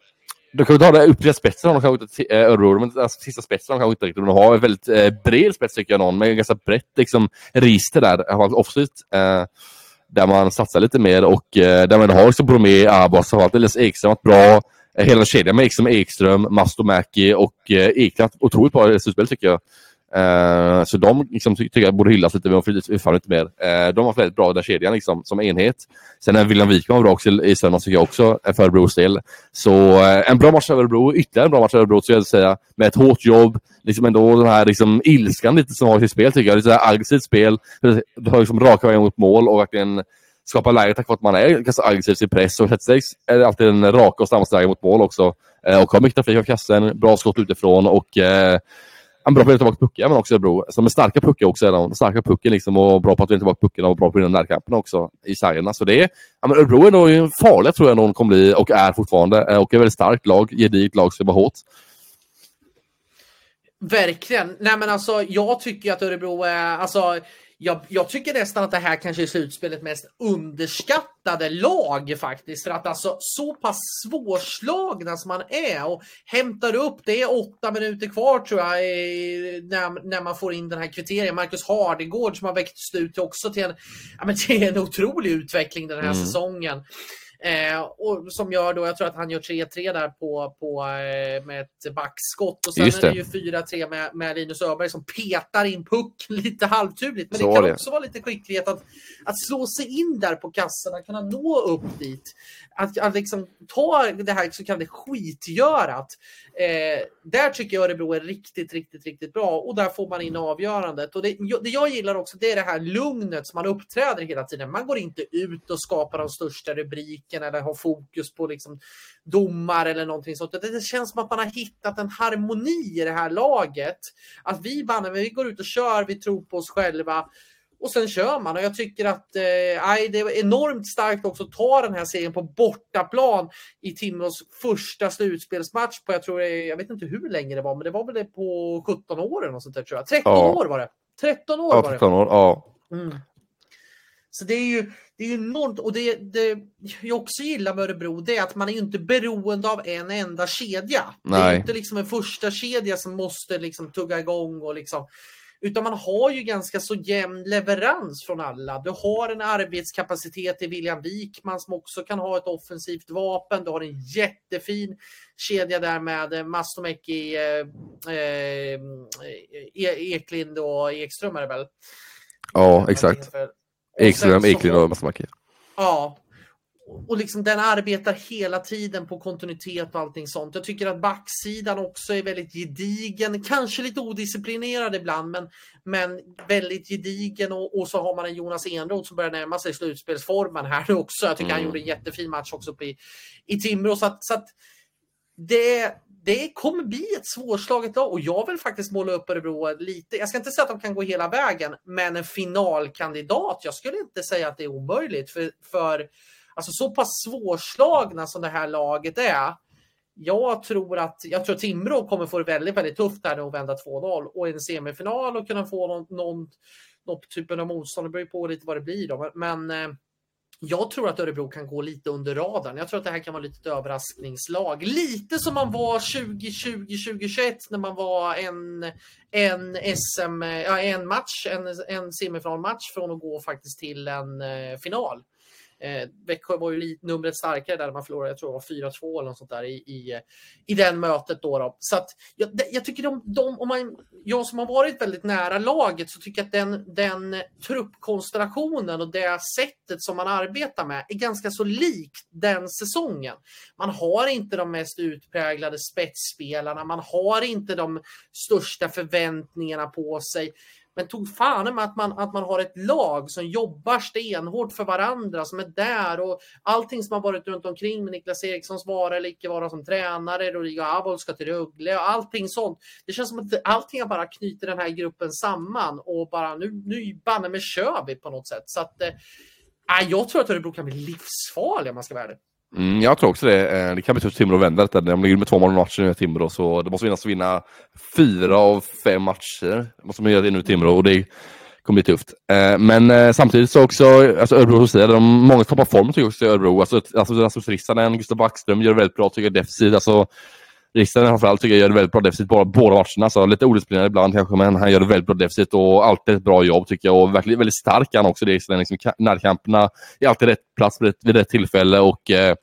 de kan ta den upp spetsen har de kanske inte, Örebro, men alltså, sista spetsen har de kanske inte riktigt, de har en väldigt eh, bred spets tycker jag någon, med ganska brett liksom, register där, eh, offside, eh, där man satsar lite mer och eh, där man har liksom Bromé, Abbas, och allt, Elias Ekström har varit bra, eh, hela kedjan med Ekström, Ekström, Mastomäki och eh, Ekland, otroligt bra slutspel tycker jag. Eh, så de liksom, ty- tycker jag borde hyllas lite, men de får inte mer. Eh, de var väldigt bra, den där kedjan, liksom, som enhet. Sen är William Wikman var bra också i söndags tycker jag också, eh, för Örebros del. Så eh, en bra match av Örebro, ytterligare en bra match av Örebro skulle jag säga. Med ett hårt jobb, liksom ändå den här liksom, ilskan lite som har i sitt spel tycker jag. Lite aggressivt spel. Du har liksom raka vägen mot mål och verkligen skapa läge tack vare att man är ganska aggressiv i press. Och sätter sig är alltid en raka och snabbaste vägen mot mål också. Eh, och har mycket trafik av kassen, bra skott utifrån och eh, en bra på att vinna tillbaka puckar men också Örebro. Som är starka puckar också. Är de. Starka pucken liksom och bra på att vinna tillbaka pucken och bra på att vinna närkampen också i sargerna. Så det är, ja, men Örebro är nog farliga tror jag de kommer bli och är fortfarande. Eh, och är ett väldigt starkt lag, gediget lag som jobbar hårt. Verkligen. Nej men alltså jag tycker att Örebro är, alltså jag, jag tycker nästan att det här kanske är slutspelets mest underskattade lag faktiskt. För att alltså så pass svårslagna som man är och hämtar upp, det är åtta minuter kvar tror jag när, när man får in den här kvitteringen. Marcus Hardegård som har växt ut också till en, ja, men till en otrolig utveckling den här Mm. säsongen. Eh, och som gör då, jag tror att han gör 3-3 där på, på, eh, med ett backskott. Och sen Just är det det. ju 4-3 med, med Linus Öberg som petar in puck lite halvturligt. Men Så det kan det. också vara lite skicklighet att, att slå sig in där på kassorna, kunna nå upp dit. Att, att liksom ta det här så kallade skitgörat. Eh, där tycker jag Örebro är riktigt, riktigt, riktigt bra och där får man in avgörandet. Och det, det jag gillar också det är det här lugnet som man uppträder hela tiden. Man går inte ut och skapar de största rubrikerna eller har fokus på liksom domar eller någonting sånt. Det, känns som att man har hittat en harmoni i det här laget. Att vi banne vi går ut och kör, vi tror på oss själva. Och sen kör man och jag tycker att eh, det är enormt starkt också att ta den här serien på bortaplan i Timrås första slutspelsmatch på, jag tror jag vet inte hur länge det var, men det var väl det på 17 år eller något sånt där tror jag. 13 Ja. år var det. 13 år Ja, var det. 13 år. Ja. Mm. Så det är ju det är enormt och det, det jag också gillar med Örebro det är att man är inte beroende av en enda kedja. Det är Nej. inte liksom en första kedja som måste liksom tugga igång och liksom utan man har ju ganska så jämn leverans från alla. Du har en arbetskapacitet i William Wikman som också kan ha ett offensivt vapen. Du har en jättefin kedja där med eh, Mastomäki, eh, eh, E- Eklind och Ekström är det väl? ja, exakt. Ekström, har- och Massamaki. Ja. Och liksom den arbetar hela tiden på kontinuitet och allting sånt. Jag tycker att backsidan också är väldigt gedigen, kanske lite odisciplinerad ibland, men, men väldigt gedigen och, och så har man en Jonas Enroth som börjar närma sig slutspelsformen här också. Jag tycker han Mm. gjorde en jättefin match också uppe i, i Timrå. Så att, så att det, det kommer bli ett svårslaget lag och jag vill faktiskt måla upp Örebro lite. Jag ska inte säga att de kan gå hela vägen, men en finalkandidat. Jag skulle inte säga att det är omöjligt för, för alltså så pass svårslagna som det här laget är. Jag tror att jag tror Timrå kommer få det väldigt, väldigt tufft här nu att vända 2-0 och en semifinal och kunna få någon, någon, någon typ av motstånd. Det beror ju på lite vad det blir då, men eh, jag tror att Örebro kan gå lite under radarn. Jag tror att det här kan vara lite ett överraskningslag. Lite som man var 2020-2021 när man var en, en SM, ja, en match, en, en semifinalmatch från att gå faktiskt till en eh, final. Eh, Växjö var ju lite, numret starkare där man förlorade, jag tror det var 4-2 eller något sånt där i, i, i den mötet. Då, då. Så att jag, jag tycker de, de, om man, jag som har varit väldigt nära laget så tycker jag att den, den truppkonstellationen och det sättet som man arbetar med är ganska så likt den säsongen. Man har inte de mest utpräglade spetsspelarna, man har inte de största förväntningarna på sig. Men tog fan med att man, att man har ett lag som jobbar stenhårt för varandra, som är där och allting som har varit runt omkring med Niklas Erikssons vara eller icke vara som tränare, Rodrigo Abol ska till Rögle och allting sånt. Det känns som att allting bara knyter den här gruppen samman och bara nu, nu banne med kör vi på något sätt. Så att, eh, jag tror att Örebro kan bli livsfarliga om man ska vara ärlig. Mm, jag tror också det. Eh, det kan bli tufft Timrå att vända detta. De ligger med två mål i matchen i Timrå, så det måste vinnas vinna fyra av fem matcher. Det måste man göra det nu i Timrå och det kommer bli tufft. Eh, men eh, samtidigt så också, alltså Örebro hos de många tappar form tycker jag också i Örebro. Alltså, alltså Rasmus Rissanen, Gustav Backström gör det väldigt bra tycker jag defensivt. Alltså, Rissanen framförallt tycker jag gör det väldigt bra defensivt båda, båda matcherna. Så lite odisciplinerad ibland kanske, men han gör det väldigt bra defensivt och alltid ett bra jobb tycker jag. Och verkligen väldigt stark han också. Det liksom, närkamperna är alltid rätt plats vid rätt, vid rätt tillfälle och eh,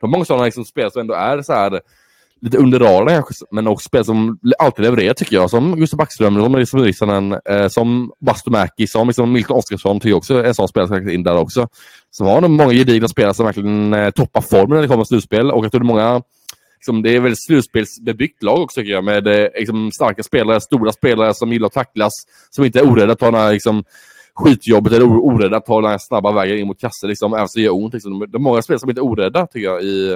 de många sådana liksom spel som ändå är så här lite under radarn kanske, men också spel som alltid levererar tycker jag. Som Gustav Backström, som liksom Rissanen, eh, som Bastumäki, som liksom Milton Oskarsson tycker jag också är en sån spelare som in där också. Så har de många gedigna spelare som verkligen eh, toppar formen när det kommer till slutspel. Och jag tror det är många liksom, det är väl slutspelsbebyggt lag också tycker jag. Med eh, liksom, starka spelare, stora spelare som gillar att tacklas. Som inte är orädda att ta den här liksom, skitjobbet eller orädda att ta den här snabba vägen in mot kassor. Liksom, även så det gör ont. Liksom. Det är många spelare som inte är orädda, tycker jag, i,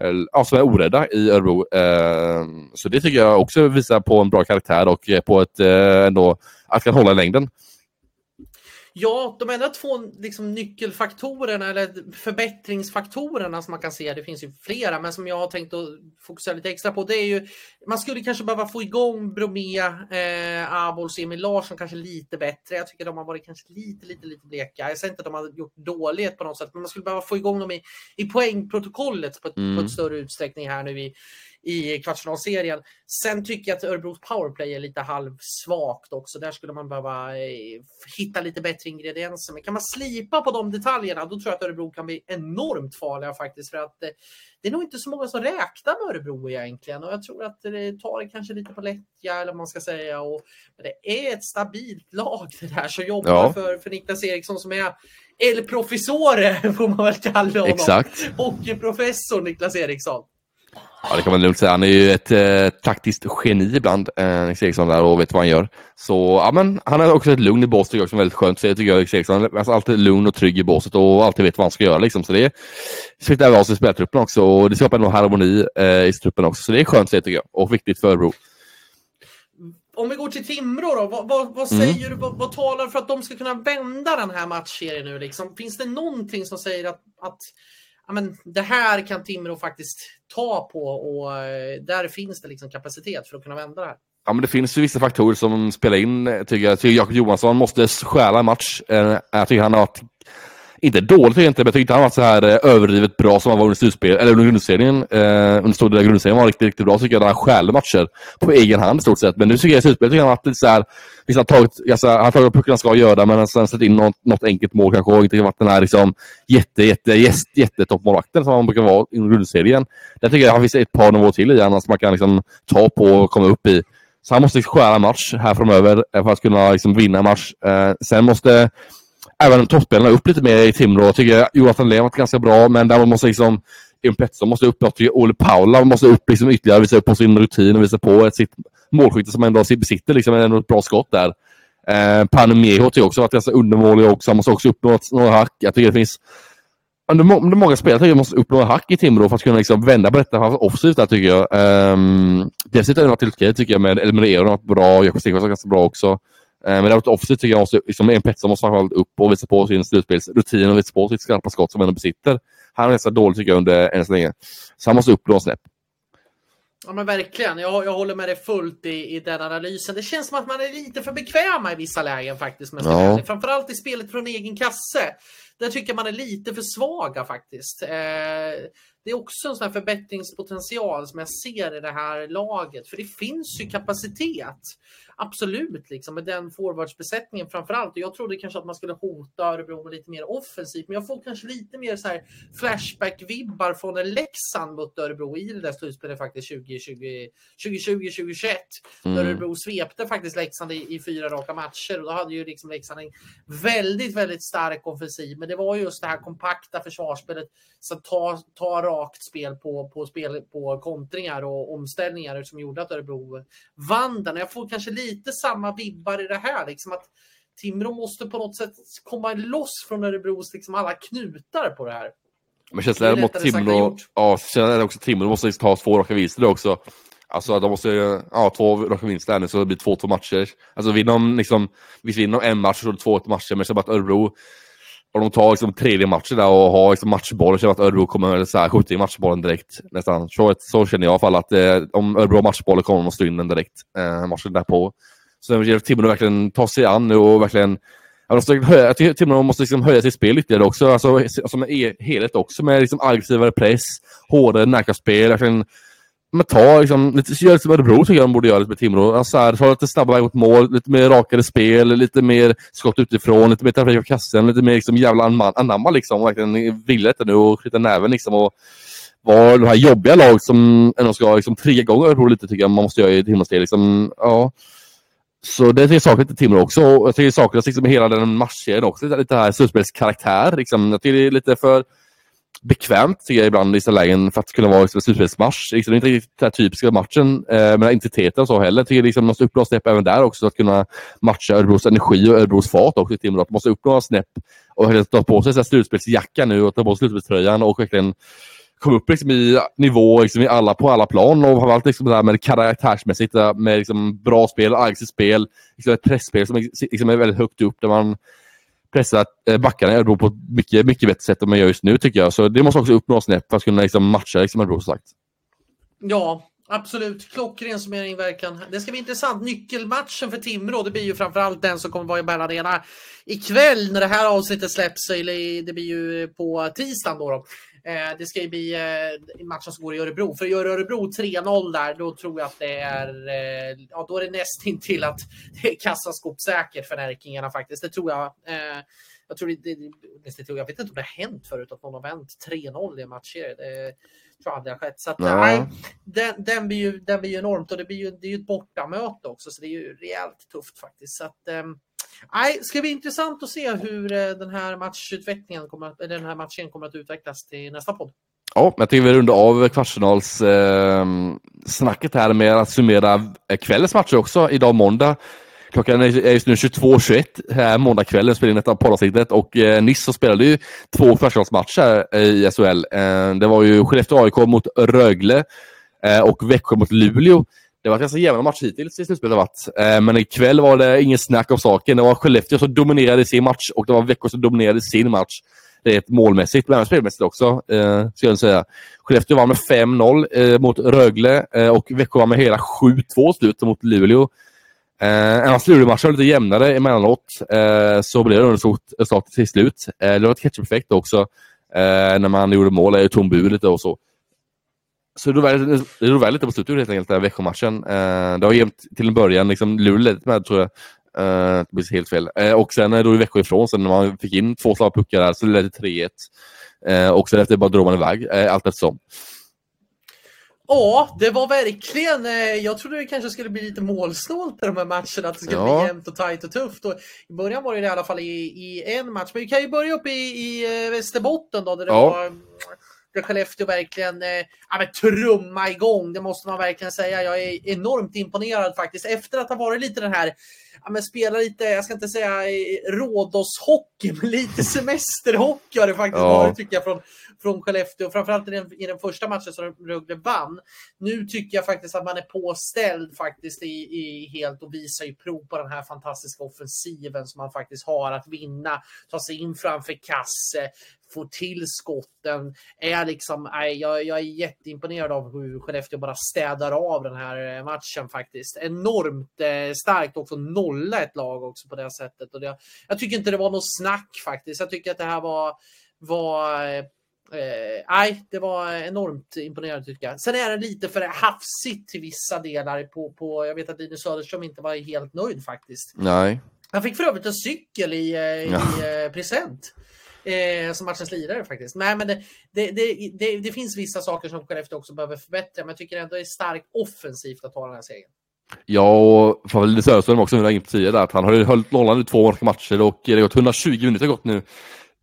eh, ja, som är orädda i Örebro. Eh, så det tycker jag också visar på en bra karaktär och eh, på ett eh, ändå, att kan hålla i längden. Ja, de enda två liksom, nyckelfaktorerna eller förbättringsfaktorerna som man kan se, det finns ju flera, men som jag har tänkt att fokusera lite extra på, det är ju man skulle kanske behöva få igång Bromé, eh, Abols, Emil Larsson kanske lite bättre. Jag tycker de har varit kanske lite, lite, lite bleka. Jag säger inte att de har gjort dåligt på något sätt, men man skulle behöva få igång dem i, i poängprotokollet på ett, mm. på ett mm. större utsträckning här nu i, i kvartsfinalserien. Sen tycker jag att Örebros powerplay är lite halvsvagt också. Där skulle man behöva eh, hitta lite bättre ingredienser. Men kan man slipa på de detaljerna, då tror jag att Örebro kan bli enormt farliga faktiskt. För att eh, det är nog inte så många som räknar med Örebro egentligen. Och jag tror att det tar det kanske lite på lättja, eller vad man ska säga. Och, men det är ett stabilt lag det där som jobbar ja. för, för Niklas Eriksson som är El Professore, får man väl kalla honom. Exakt. Hockeyprofessor Niklas Eriksson. Ja, det kan man lugnt säga. Han är ju ett eh, taktiskt geni ibland, eh, Eriksson, där och vet vad han gör. Så ja, men han har också ett lugn i båset, jag, är väldigt skönt. Så jag tycker jag, Nils Eriksson. Alltså, alltid lugn och trygg i båset och alltid vet vad han ska göra. Liksom. Så det smittar av sig i spelartruppen också och det skapar nog harmoni eh, i truppen också. Så det är skönt, tycker jag, och viktigt för Örebro. Om vi går till Timrå då, vad, vad, vad mm. säger mm. du, vad, vad, talar för att de ska kunna vända den här matchserien nu? Liksom? Finns det någonting som säger att, att ja, men det här kan Timrå faktiskt ta på och eh, där finns det liksom kapacitet för att kunna vända det här. Ja, men det finns ju vissa faktorer som spelar in. Eh, tycker jag. tycker Jakob Johansson måste stjäla en match. Eh, jag tycker han har varit inte dåligt egentligen, men jag tycker inte han har varit så här eh, överdrivet bra som han var under slutspel, eller under grundserien. Eh, under stor del av grundserien var riktigt, riktigt bra tycker jag. Han stjälde matcher på egen hand i stort sett. Men nu tycker jag i slutspelet tycker han har varit lite så här, liksom, han, tagit, alltså, han har tagit pucken han ska göra, men sen satt in något, något enkelt mål kanske och inte varit den här liksom, jätte, jätte, jätte, jättetoppmålvakten som han brukar vara under grundserien. Där tycker jag han finns ett par nivåer till i honom som man kan liksom, ta på och komma upp i. Så han måste liksom stjäla match här framöver för att kunna liksom, vinna match. Eh, sen måste även toppspelarna upp lite mer i Timrå. Jag tycker Jonathan Lehm har varit ganska bra, men där man måste liksom Jim Pettersson måste upp. Jag tycker Ole Paula måste upp liksom ytterligare, visa upp på sin rutin och visa på ett sitt målskytte som ändå besitter liksom ändå ett bra skott där. Eh, Panemeho tycker jag också varit ganska undermålig också. Han måste också upp något, några hack. Jag tycker det finns under, må under många spelare tycker jag måste upp några hack i Timrå för att kunna liksom vända på detta offensivt där tycker jag. Um, dessutom har det varit helt okej tycker jag med Elmer Eron har bra. Jakob har varit ganska bra också. Eh, men däremot offensivt tycker jag måste, liksom, en Pettersson måste framförallt upp och visa på sin slutspelsrutin och visa på sitt skarpa skott som han besitter. Han är ganska dålig tycker jag under än så länge. Så han måste upp några snäpp. Ja men verkligen, jag, jag håller med dig fullt i, i den analysen. Det känns som att man är lite för bekväma i vissa lägen faktiskt. Med ja. Framförallt i spelet från egen kasse. Där tycker jag man är lite för svaga faktiskt. Eh, det är också en sån här förbättringspotential som jag ser i det här laget. För det finns ju kapacitet. Absolut, liksom, med den forwardsbesättningen framför allt. Och jag trodde kanske att man skulle hota Örebro lite mer offensivt, men jag får kanske lite mer så här flashback-vibbar från när Leksand mot Örebro i det där slutspelet faktiskt 2020, 2020-2021. Mm. Örebro svepte faktiskt Leksand i, i, fyra raka matcher och då hade ju liksom Leksand en väldigt, väldigt stark offensiv. Men det var just det här kompakta försvarsspelet, så ta, ta rakt spel på, på, spel på kontringar och omställningar som gjorde att Örebro vann den. Jag får kanske lite samma vibbar i det här, liksom att Timrå måste på något sätt komma loss från Örebros liksom alla knutar på det här. Men känslan är mot Timrå, ja, känslan också Timrå måste liksom ta två raka vinster också. Alltså de måste, ja, två raka vinster här nu så det blir två, två matcher. Alltså vinner de liksom, visst vinner de en match så är det två matcher, men så bara att Örebro, om de tar liksom tredje matchen där och har liksom matchbollen, Känner att Örebro kommer så här, skjuta i matchbollen direkt nästan. Så, så känner jag i alla fall att eh, om Örebro har matchbollen kommer de att stå in den direkt, eh, matchen därpå. Så det Timrå verkligen ta sig an nu och verkligen jag tycker Timrå måste liksom höja sitt spel ytterligare också, alltså, alltså som en helhet också med liksom aggressivare press, hårdare närkampsspel, verkligen men ta liksom, lite, gör lite som Örebro tycker jag de borde göra lite med Timrå. Alltså här, ta lite snabbare mot mål, lite mer rakare spel, lite mer skott utifrån, lite mer trafik på kassen, lite mer liksom jävla anamma liksom. Verkligen vilja detta nu och skjuta näven liksom. Och vara de här jobbiga lag som ändå ska liksom trigga igång Örebro lite tycker jag man måste göra i Timrås del. Liksom, ja. Så det tycker jag saknas lite Timrå också. Och Jag tycker det saknas liksom hela den matchserien också. Lite, lite här slutspelskaraktär. Liksom. Jag tycker det är lite för bekvämt tycker jag ibland i vissa lägen för att kunna vara liksom, slutspelsmatch. Liksom, det är inte riktigt den typiska matchen eh, med intensiteten och så heller. Jag tycker liksom, man måste upp några snäpp även där också för att kunna matcha Örebros energi och Örebros fart också i Timrå. Man måste upp några snäpp och ta på sig slutspelsjackan nu och ta på sig slutspelströjan och verkligen komma upp liksom, i nivå liksom, i alla, på alla plan och framförallt liksom, det här med karaktärsmässigt med liksom, bra spel, aggressivt spel, liksom, ett pressspel som liksom, är väldigt högt upp där man pressa eh, backarna i Örebro på ett mycket, mycket bättre sätt än man gör just nu tycker jag. Så det måste också upp några snäpp för att kunna liksom, matcha liksom, Örebro som sagt. Ja, Absolut, klockren som är inverkan. Det ska bli intressant. Nyckelmatchen för Timrå, det blir ju framförallt den som kommer vara i Bern Arena ikväll när det här avsnittet släpps. Eller det blir ju på tisdagen då. då. Eh, det ska ju bli eh, matchen som går i Örebro. För gör Örebro 3-0 där, då tror jag att det är, eh, ja då är det nästintill att det är kassaskåpssäkert för Närkingarna faktiskt. Det tror jag. Jag, tror det, det, jag vet inte om det har hänt förut att någon har vänt 3-0 i en matchserie. Det tror jag aldrig har skett. Så att, nej, den, den, blir ju, den blir ju enormt och det, blir ju, det är ju ett bortamöte också så det är ju rejält tufft faktiskt. Så att, Nej, det ska bli intressant att se hur eh, den här matchutvecklingen kommer att, den här matchen kommer att utvecklas till nästa podd. Ja, jag tycker vi rundar av kvartsfinalssnacket ehm, eh, här med att summera eh, kvällens matcher också. Idag måndag. Klockan är just nu 22.21 här måndagskvällen spelar in detta poddavsnittet och eh, så spelade ju två kvartsfinalsmatcher i SHL. Eh, det var ju Skellefteå AIK mot Rögle eh, och Växjö mot Luleå. Det har varit ganska jämna matcher hittills i slutspelet. Varit. Eh, men ikväll var det ingen snack om saken. Det var Skellefteå som dominerade sin match och det var Växjö som dominerade sin match. Det är ett målmässigt, men spelmässigt också, eh, skulle jag säga. Skellefteå vann med 5-0 eh, mot Rögle eh, och Växjö vann med hela 7-2 slut mot Luleå. Eh, även Luleå-matchen var lite jämnare emellanåt eh, så blev det underskott till slut. Eh, det var ett ketchup-effekt också eh, när man gjorde mål i tom bur lite och så. Så det drog väl lite på slutet helt enkelt, den Växjö-matchen. Eh, det var jämnt till en början. Liksom, Luleå med, tror jag. Eh, det blir helt fel. Eh, och sen drog Växjö ifrån. Sen när man fick in två snabba puckar där så ledde det 3-1. Eh, och sen efter bara drog man iväg eh, allt eftersom. Ja, det var verkligen. Eh, jag trodde det kanske skulle bli lite målsnålt i de här matcherna. Att det skulle ja. bli jämnt och tajt och tufft. Och I början var det i alla fall i, i en match. Men vi kan ju börja upp i, i Västerbotten då. Där det ja. var där Skellefteå verkligen eh, ja, men trumma igång. Det måste man verkligen säga. Jag är enormt imponerad faktiskt. Efter att ha varit lite den här, ja, men spela lite, jag ska inte säga rådåshockey, men lite semesterhockey har det faktiskt ja. varit tycker jag från, från Skellefteå. Framförallt i den, i den första matchen som Rögle vann. Nu tycker jag faktiskt att man är påställd faktiskt i, i helt och visar ju prov på den här fantastiska offensiven som man faktiskt har att vinna, ta sig in framför kasse, får till skotten. Är liksom, jag, jag är jätteimponerad av hur Skellefteå bara städar av den här eh, matchen faktiskt. Enormt eh, starkt också nolla ett lag också på det sättet. Och det, jag tycker inte det var något snack faktiskt. Jag tycker att det här var, var eh, nej, det var enormt imponerande tycker jag. Sen är det lite för hafsigt till vissa delar. På, på, jag vet att Linus Söderström inte var helt nöjd faktiskt. Nej. Han fick för övrigt en cykel i, i ja. present. Eh, som matchens lirare faktiskt. Nej, men det, det, det, det, finns vissa saker som Skellefteå också behöver förbättra, men jag tycker ändå det är starkt offensivt att ta den här segern. Ja, och Faveli Söderström också, nu in på tidigare, att han har ju hållit nollan i två matcher och det har gått 120 minuter gått nu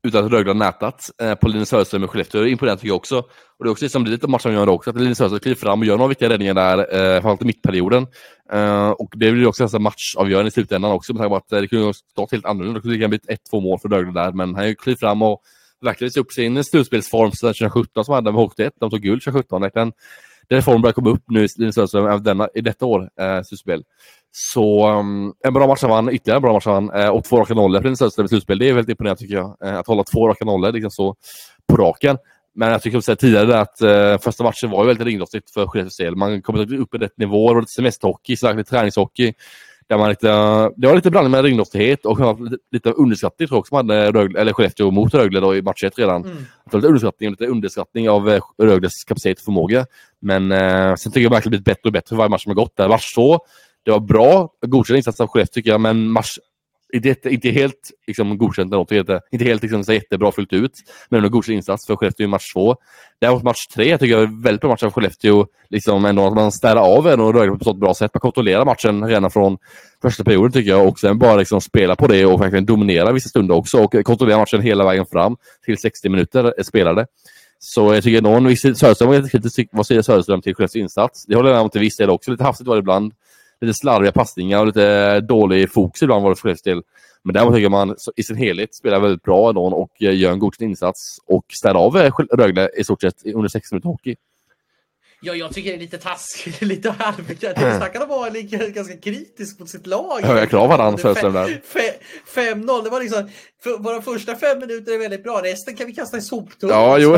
utan att Rögle har nätat eh, på Linus Söderström i Skellefteå. Det är imponerande tycker jag också. Och det är också liksom, som lite lite som gör också, att Linus Söderström kliver fram och gör några viktiga räddningar där, eh, framförallt i mittperioden. Eh, och det blir också en matchavgörande i slutändan också, med tanke på att eh, det kunde ha stått helt annorlunda. Det kunde ha blivit ett, två mål för Rögle där, men han kliver fram och verkligen visar upp sin slutspelsform sedan 2017 som han hade med HT1. De tog guld 2017. Verkligen. Den formen börjar komma upp nu i Linus Lundström denna, i detta år, eh, slutspel. Så um, en bra match han vann, ytterligare en bra match han vann eh, och två raka nollor för Linus Lundström i slutspel. Det är väldigt imponerande tycker jag. Eh, att hålla två raka nollor liksom så på raken. Men jag tycker som tidigare att eh, första matchen var ju väldigt ringrostigt för Skellefteås del. Man kom upp i rätt nivå, det var lite semesterhockey, så lite träningshockey. Där man lite, det var lite blandning med ringrostighet och lite, underskattning tror jag också man hade Rögle, eller Skellefteå mot Rögle då i match 1 redan. Mm. Lite underskattning, lite underskattning av uh, Rögles kapacitet och förmåga. Men uh, sen tycker jag verkligen blivit bättre och bättre för varje match som har gått där. Match 2, det var bra, godkänd insats av Skellefteå tycker jag, men match inte, inte helt liksom, godkänt, något, inte, inte helt liksom, så jättebra fullt ut, men en godkänd insats för Skellefteå i match två. Däremot match tre tycker jag är väldigt bra match av Skellefteå. Liksom ändå att man städar av en och rör på ett bra sätt. Man kontrollerar matchen redan från första perioden tycker jag och sen bara liksom spela på det och verkligen dominera vissa stunder också och kontrollera matchen hela vägen fram till 60 minuter spelade. Så jag tycker någon, Söderström var jättekritisk, vad säger Söderström till Skellefteås insats? Det håller jag med om till viss del också. Lite hafsigt var det ibland lite slarviga passningar och lite dålig fokus ibland var det för Skellefteås del. Men däremot tycker man i sin helhet spelar väldigt bra ändå och eh, gör en godkänd insats och ställer av eh, Rögle i stort sett under 60 minuter hockey. Ja, jag tycker det är lite taskigt, lite. Snacka om att vara ganska kritisk mot sitt lag. Höga krav hade han Söderström där. 5-0, det var liksom, för våra första fem minuter är väldigt bra, resten kan vi kasta i soptunnan. Ja, jo.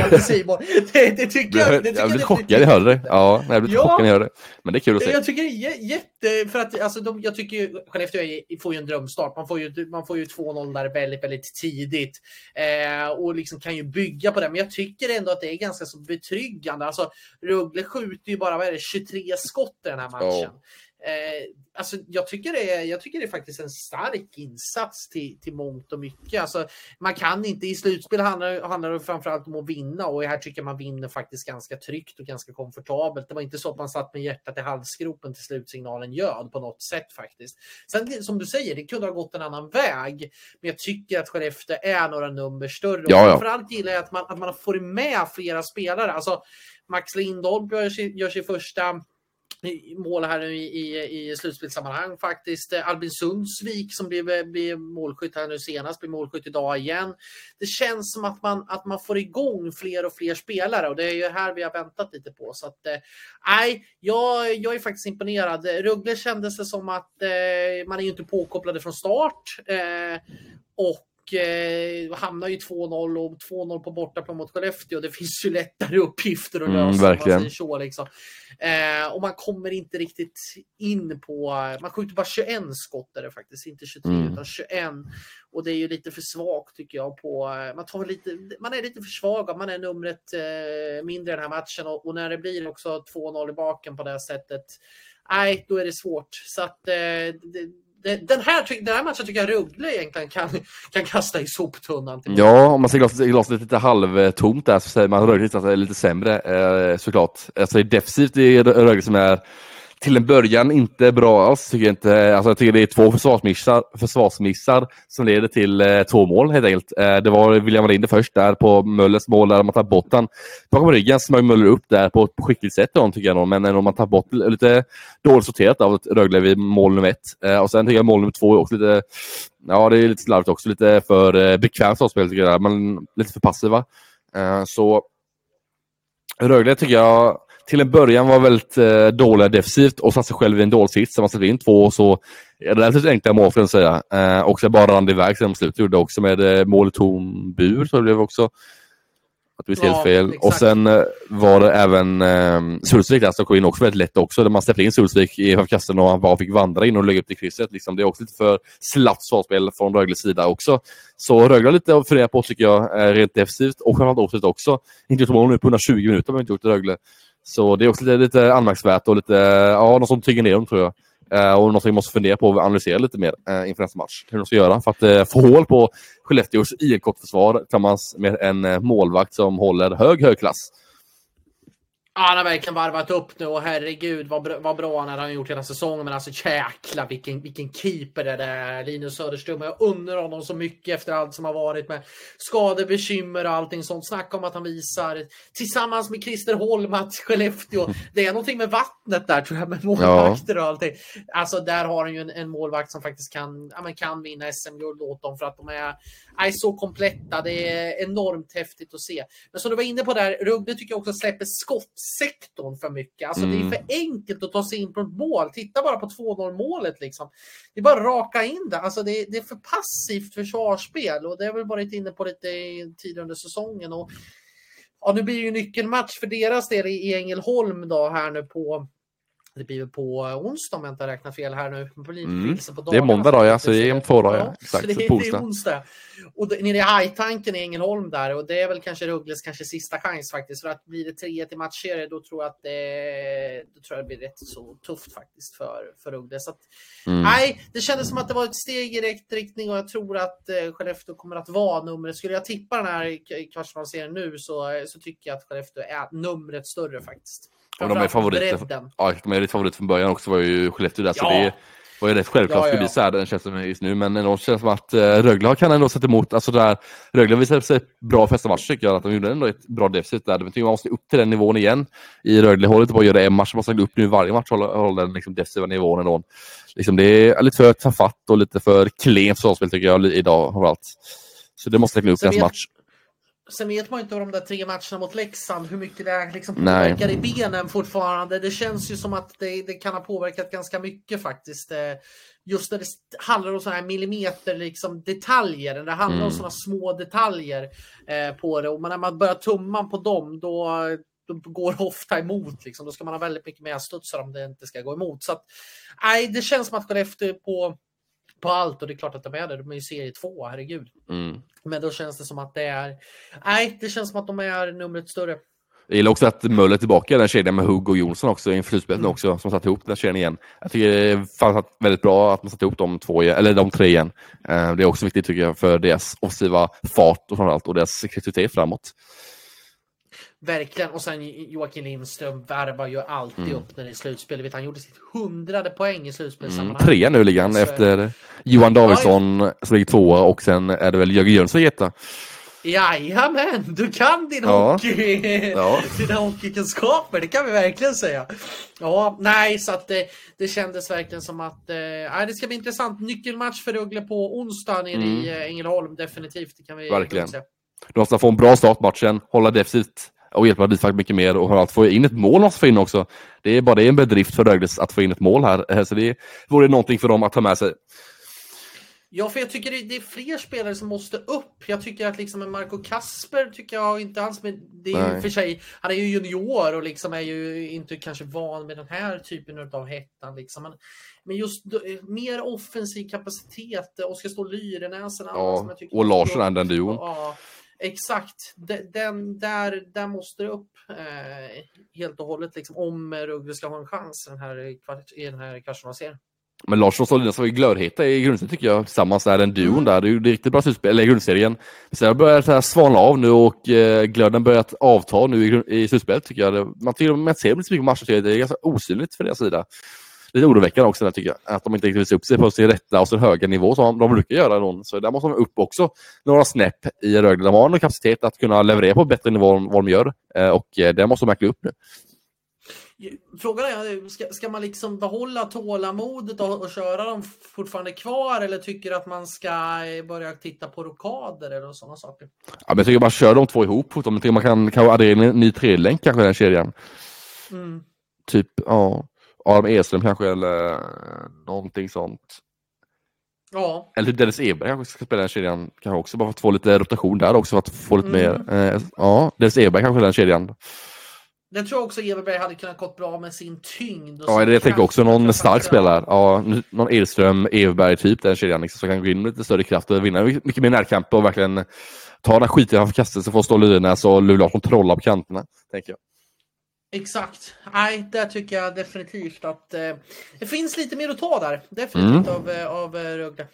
Det, det tycker jag. Det tycker jag blir chockad när jag hörde det. Ja, jag blir ja, chockad när jag hörde det. Men det är kul att se. Jag tycker det är jätte, för att alltså, de, jag tycker ju, Skellefteå får ju en drömstart. Man får ju, man får ju 2-0 där väldigt, väldigt tidigt eh, och liksom kan ju bygga på det. Men jag tycker ändå att det är ganska så betryggande. Alltså, Rögle skjuter ju bara, vad är det, 23 skott i den här matchen. Ja. Eh, alltså, jag, tycker det är, jag tycker det är faktiskt en stark insats till, till mångt och mycket. Alltså, man kan inte, i slutspel handlar, handlar det framförallt om att vinna och här tycker jag man vinner faktiskt ganska tryggt och ganska komfortabelt. Det var inte så att man satt med hjärtat i halsgropen till slutsignalen göd på något sätt faktiskt. Sen som du säger, det kunde ha gått en annan väg. Men jag tycker att Skellefteå är några nummer större. Ja, ja. Framförallt gillar jag att man, att man får med flera spelare. Alltså, Max Lindholm gör gör sin första mål här i, i, i slutspelssammanhang faktiskt. Eh, Albin Sundsvik som blev, eh, blev målskytt här nu senast, blir målskytt idag igen. Det känns som att man, att man får igång fler och fler spelare och det är ju här vi har väntat lite på. Så att, eh, nej, jag, jag är faktiskt imponerad. Rögle kändes det som att eh, man är ju inte påkopplade från start. Eh, och och eh, hamnar ju 2-0 och 2-0 på bortaplan mot Skellefteå. Det finns ju lättare uppgifter att mm, lösa. Mm, verkligen. Så, liksom. eh, och man kommer inte riktigt in på... Man skjuter bara 21 skott är det faktiskt, inte 23 mm. utan 21. Och det är ju lite för svagt tycker jag. på Man, tar lite, man är lite för svag, man är numret eh, mindre i den här matchen och, och när det blir också 2-0 i baken på det här sättet nej, då är det svårt. Så att eh, det, den här, den här matchen tycker jag Ruggle egentligen kan, kan kasta i soptunnan. Ja, om man ser glaset, glaset lite halvtomt där så säger man att Rögle är lite sämre eh, såklart. Alltså det är defensivt är Rögle som är till en början inte bra alls. Tycker jag, inte. Alltså, jag tycker det är två försvarsmissar, försvarsmissar som leder till eh, två mål helt enkelt. Eh, det var William Wallinder först där på Möllers mål där man tar bort den. Bakom ryggen smög Möller upp där på ett skickligt sätt då, tycker jag. Nog. Men om man tar bort lite dåligt sorterat av Rögle vid mål nummer ett. Eh, och sen tycker jag mål nummer två är också lite Ja, det är lite slarvigt också. Lite för eh, bekvämt avspel tycker jag. Men lite för passiva. Eh, så Rögle tycker jag till en början var väldigt eh, dåliga defensivt och satte sig själv i en dålig sits. Man släppte in två så relativt enkla mål får jag säga. Eh, och så bara rann iväg sen slutet gjorde också med eh, mål i tom bur. Så det blev också Att vi ser ja, fel. Exakt. Och sen eh, var det även eh, Sulsvik där som kom in också väldigt lätt också. Där man släppte in Sulsvik i kassen och han bara fick vandra in och lägga upp till krysset. Liksom. Det är också lite för slappt svarspel från Rögles sida också. Så Rögle lite att fundera på tycker jag, eh, rent defensivt och framförallt offensivt också. Inte gjort mål nu på 120 minuter vi inte gjort Rögle. Så det är också lite, lite anmärkningsvärt och lite, ja, något som tynger ner dem tror jag. Eh, och något vi måste fundera på och analysera lite mer eh, inför nästa match. Hur de ska göra för att eh, få hål på Skellefteås IK-försvar tillsammans med en eh, målvakt som håller hög, hög klass. Han har verkligen varvat upp nu och herregud vad, bra, vad bra han har gjort hela säsongen. Men alltså jäkla vilken, vilken keeper det är Linus Söderström. Jag undrar honom så mycket efter allt som har varit med skadebekymmer och allting sånt. Snacka om att han visar tillsammans med Christer Holm att Skellefteå, det är någonting med vattnet där tror jag med målvakter och allting. Alltså där har han ju en, en målvakt som faktiskt kan, ja, men kan vinna SM-guld åt dem för att de är, är så kompletta. Det är enormt häftigt att se. Men som du var inne på där, Rugge tycker jag också släpper skott sektorn för mycket. Alltså mm. det är för enkelt att ta sig in på ett mål. Titta bara på 2-0 målet liksom. Det är bara att raka in det. Alltså det, det är för passivt försvarsspel och det har vi varit inne på lite tidigare under säsongen. Och, ja, nu blir ju nyckelmatch för deras del i Ängelholm då här nu på det blir väl på onsdag om jag inte räknar fel här nu. Mm. På det är måndag då ja, så det är om två dagar. Ja, Exakt, det, är, det är onsdag. Och nere i hajtanken i Ängelholm där och det är väl kanske Ruggles kanske sista chans faktiskt. För att blir det 3 i matcher då tror jag att det, då tror jag det blir rätt så tufft faktiskt för, för Ruggle. Så att, mm. Nej, det kändes som att det var ett steg i rätt riktning och jag tror att eh, Skellefteå kommer att vara numret. Skulle jag tippa den här kvartsfinalserien nu så, så tycker jag att Skellefteå är numret större faktiskt. Och de är favoriter. Ja, de är lite favoriter från början också var ju Skellefteå där. Ja. Så det var ju rätt självklart ja, ja. skulle bli så här, den känns som just nu. Men det känns som att uh, Rögle kan ändå sätta emot. Alltså där, Rögle visade sig bra första match tycker jag. Att de gjorde ändå ett bra deficit där. Men man måste upp till den nivån igen. I Rögle håller inte bara att göra en match. Man måste upp nu varje match och hålla, hålla den liksom, defensiva nivån ändå. Liksom, det är lite för tafatt och lite för klent försvarsspel tycker jag idag framförallt. Så det måste räkna upp nästa match. Sen vet man inte de där tre matcherna mot Leksand, hur mycket det liksom påverkar i benen fortfarande. Det känns ju som att det, det, kan ha påverkat ganska mycket faktiskt. Eh, just när det handlar om sådana här millimeter liksom, detaljer, när det handlar mm. om sådana små detaljer eh, på det. Och när man börjar tumma på dem, då, då går det ofta emot. Liksom. Då ska man ha väldigt mycket mer studsar om det inte ska gå emot. Så att, nej, det känns som att Skellefteå på på allt och det är klart att de är det. De är ju serie två, herregud. Mm. Men då känns det som att det är... Nej, det känns som att de är numret större. Jag gillar också att Möller är tillbaka den kedjan med Hugg och Jonsson också inför slutspelet mm. också, som satt ihop den kedjan igen. Jag tycker det är väldigt bra att man satt ihop de, två, eller de tre igen. Eh, det är också viktigt tycker jag för deras offensiva fart och framförallt och deras kreativitet framåt. Verkligen. Och sen Joakim Lindström värvar ju alltid mm. upp när det är slutspel. Vet, han gjorde sitt hundrade poäng i slutspelssammanhang. Mm, tre nu ligger han efter Johan Davidsson ja, som ligger tvåa och sen är det väl Jörgen Jönsson etta. Jajamän, du kan din ja. hockey, ja. dina hockeykunskaper, det kan vi verkligen säga. Ja, nej, så att det, det kändes verkligen som att eh, det ska bli intressant. Nyckelmatch för Rögle på onsdag nere mm. i eh, Ängelholm, definitivt. Det kan vi verkligen. Du måste få en bra start matchen, hålla defensivt och hjälpa Isak mycket mer och att få in ett mål måste få in också. Det är bara det är en bedrift för Rögle att få in ett mål här, eh, så det vore någonting för dem att ta med sig. Ja, för jag tycker det, är fler spelare som måste upp. Jag tycker att liksom Marco Kasper tycker jag inte alls, men det är ju för sig, han är ju junior och liksom är ju inte kanske van med den här typen av hettan liksom. Men, men just mer offensiv kapacitet, Oskar Ståhl Lyrenäs, ja, och Larsson är den duon. Ja, Exakt, den, där, där måste det upp eh, helt och hållet liksom, om Rögle ska ha en chans den här, i den här kvartsfinalserien. Men Larsson och Solinas var ju glödheta i grundserien tycker jag, tillsammans där, den duon mm. där. Det är riktigt bra slutspel, eller grundserien. Sen har börjat svalna av nu och eh, glöden börjat avta nu i, i slutspelet tycker jag. Man tycker man ser inte så mycket matcher, det är ganska osynligt för deras sida lite oroväckande också där, tycker jag. Att de inte riktigt visar upp sig på sin rätta och sin höga nivå som de brukar göra. Någon. Så där måste de upp också några snäpp i Rögle. De har en kapacitet att kunna leverera på bättre nivå än vad de gör. Eh, och eh, det måste de verkligen upp nu. Frågan är, ska, ska man liksom behålla tålamodet och, och köra dem fortfarande kvar eller tycker att man ska eh, börja titta på rokader eller sådana saker? Ja, men jag tycker man kör de två ihop. Jag tycker man kan, kan addera en ny tredjelänk kanske i den kedjan. Mm. Typ, ja. Adam Eslöv kanske eller någonting sånt. Ja. Eller Dennis Eberg kanske ska spela den kedjan. Kanske också bara för att få lite rotation där också för att få lite mm. mer. Eh, ja, Dennis Eberg kanske den kedjan. Det tror jag också Everberg hade kunnat gått bra med sin tyngd. Och ja, det jag tänker också någon stark spelare. Ja, någon Edström, Everberg typ den kedjan liksom, som kan gå in med lite större kraft och vinna mycket mer närkamper och verkligen ta den här skiten framför kastelse för att stå Lynäs och Luleå Larsson trolla på kanterna. Tänker jag. Exakt. Nej, där tycker jag definitivt att eh, det finns lite mer att ta där. Definitivt mm. av, eh, av eh, Rögle.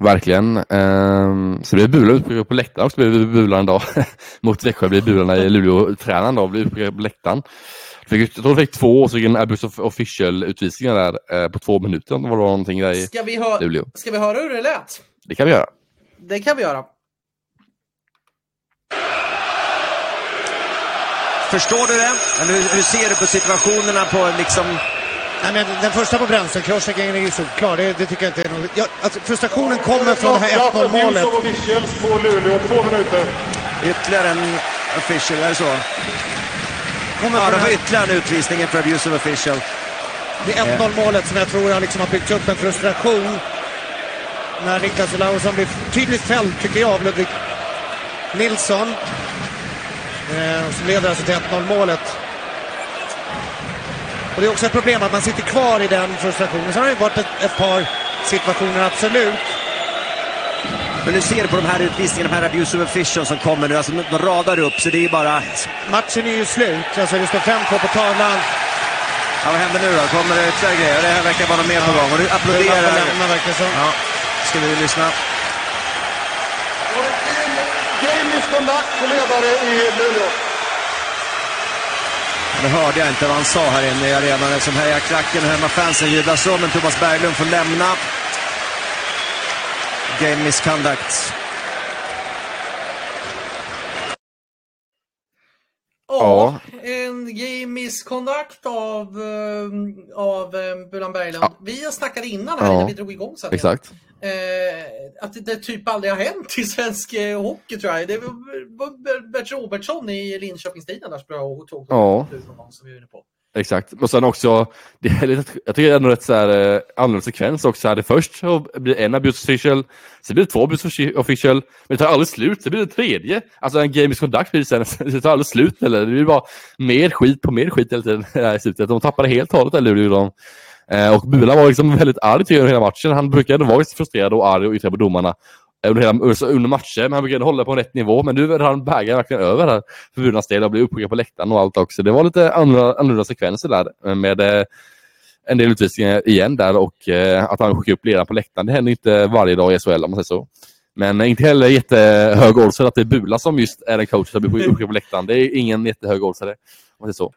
Verkligen. Um, så blir Bulan på läktaren också. Blir Bulan idag. Mot Växjö blir Bularna i Luleå-tränaren då. Blir på läktaren. Jag tror de fick två och så fick en abuse official utvisningar där eh, på två minuter. Det var någonting där i ska vi, Luleå. ska vi höra hur det lät? Det kan vi göra. Det kan vi göra. Förstår du det? Eller hur, hur ser du på situationerna på liksom... Nej, men den första på bränslen, crosschecken är ju solklar. Det, det tycker jag inte är något... Ja, alltså, frustrationen kommer från det här 1-0 målet. på Luleå, två minuter. Ytterligare en official, är det så? Kommer ja, det var ytterligare en utvisning för abuse of official. Det är 1-0 målet som jag tror liksom har byggt upp en frustration. När Niklas Olausson blir tydligt fälld, tycker jag, av Ludvig Nilsson. Eh, som leder alltså till 1-0 målet. Och det är också ett problem att man sitter kvar i den frustrationen. Sen har det varit ett, ett par situationer, absolut. Men nu ser du på de här utvisningarna, de här abuse of official som kommer nu. Alltså, de radar upp, så det är bara... Matchen är ju slut. Alltså, det står 5-2 på tavlan. Ja, vad händer nu då? Kommer det ytterligare grejer? Det här verkar vara något mer på gång. Och nu applåderar... Så. Ja. Ska vi lyssna? Misconduct på ledare i Luleå. Nu hörde jag inte vad han sa här inne i arenan eftersom hejarklacken och hemmafansen jublar så, men Thomas Berglund får lämna. Game misconduct. Ja, en game misconduct av, uh, av uh, Bulan Berglund. Ja. Vi har snackat innan här ja. när vi drog igång sen. Exakt. Uh, att det, typ aldrig har hänt i svensk uh, hockey tror jag. Det var Bert Robertsson i Linköpingstiden där som tog ja. som vi är inne på. Exakt. Och sen också, det är lite, jag tycker det är ändå rätt så här, eh, annorlunda sekvens också. Här. Det först blir en abuse official, sen blir det två abuse official, men det tar aldrig slut. Sen blir det tredje. Alltså en game is conduct blir det sen, det tar aldrig slut. Eller? Det blir bara mer skit på mer skit hela tiden i slutet. De tappade helt och hållet, hur? De. Eh, och Bula var liksom väldigt arg till hela matchen. Han brukade vara frustrerad och arg och yttra på domarna eh, under, hela, alltså under matcher, men han brukade hålla på rätt nivå. Men nu han bägaren verkligen över här för Burnas del och blir uppskickad på läktaren och allt också. Det var lite annorlunda, annorlunda sekvenser där med eh, en del utvisningar igen där och eh, att han skickar upp ledaren på läktaren. Det händer inte varje dag i SHL om man säger så. Men eh, inte heller jättehög odds att det är Bula som just är en coach som blir uppskickad på läktaren. Det är ingen jättehög odds om man säger så.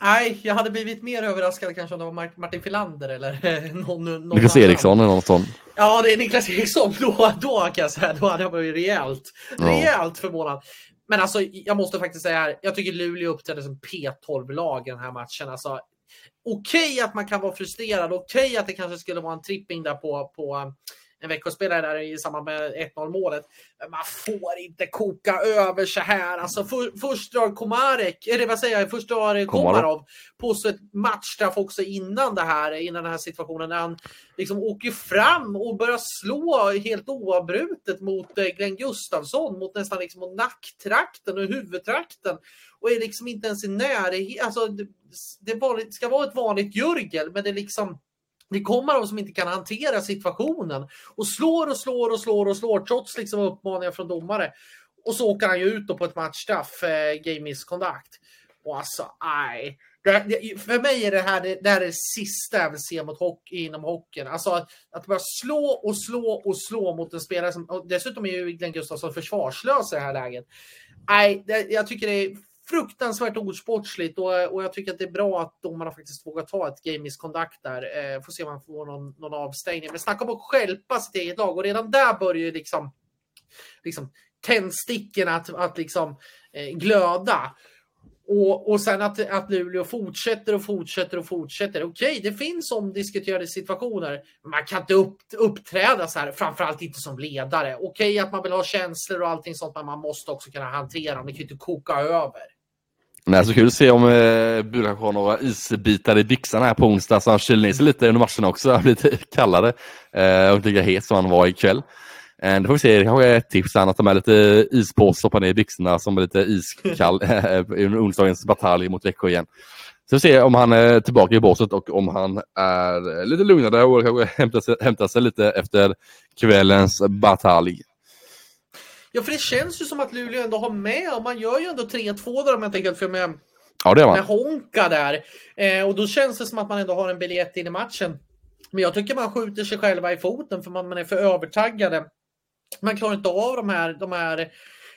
Nej, jag hade blivit mer överraskad kanske om det var Martin Filander eller någon, någon Niklas annan. Eriksson eller något sånt. Ja, det är Niklas Eriksson. Då, då kan jag säga, då hade jag blivit rejält, ja. rejält förvånad. Men alltså, jag måste faktiskt säga här, jag tycker Luleå uppträdde som P12-lag i den här matchen. Alltså, okej okay att man kan vara frustrerad, okej okay att det kanske skulle vara en tripping där på, på en veckospelare där i samband med 1-0 målet. Men man får inte koka över så här. Alltså för, först drar Komarek, eller vad säger jag, först drar Komarov på sig ett matchstraff också innan det här, innan den här situationen han liksom åker fram och börjar slå helt oavbrutet mot eh, Glenn Gustafsson, mot nästan liksom mot nacktrakten och huvudtrakten och är liksom inte ens i närheten. Alltså, det, det ska vara ett vanligt Jörgel, men det är liksom det kommer de som inte kan hantera situationen och slår och slår och slår och slår trots liksom uppmaningar från domare. Och så åker han ju ut på ett matchstraff, eh, game misconduct. Och alltså, nej. för mig är det här det, det här är det sista jag vill se mot hockey, inom hockeyn. Alltså att, att bara slå och slå och slå mot en spelare som... dessutom är ju Glenn Gustafsson försvarslös i det här läget. Nej, jag tycker det är fruktansvärt osportsligt och, och jag tycker att det är bra att domarna faktiskt vågar ta ett game misconduct där. Eh, får se om man får någon, någon avstängning. Men snacka om att skälpa sitt eget lag och redan där börjar ju liksom, liksom tändstickorna att, att liksom eh, glöda. Och, och sen att, att Luleå fortsätter och fortsätter och fortsätter. Okej, det finns omdiskuterade situationer. Men man kan inte upp, uppträda så här, framförallt inte som ledare. Okej att man vill ha känslor och allting sånt, men man måste också kunna hantera dem. Det kan ju inte koka över. Nej, så kul att se om eh, kanske har några isbitar i byxorna här på onsdag så han kyler ner sig lite under matchen också. Han blir lite kallare eh, och inte lika het som han var ikväll. Eh, det får vi se, det kanske är ett tips han att ta med lite ispåse och stoppa ner i byxorna som är lite iskall eh, under onsdagens batalj mot Växjö igen. Så vi får se om han är tillbaka i båset och om han är lite lugnare och kanske hämtar sig, hämtar sig lite efter kvällens batalj. Ja, för det känns ju som att Luleå ändå har med, och man gör ju ändå 3-2 där om jag tänker för med, Ja, det med. Honka där. Eh, och då känns det som att man ändå har en biljett in i matchen. Men jag tycker man skjuter sig själva i foten för man, man är för övertaggade. Man klarar inte av de här, de här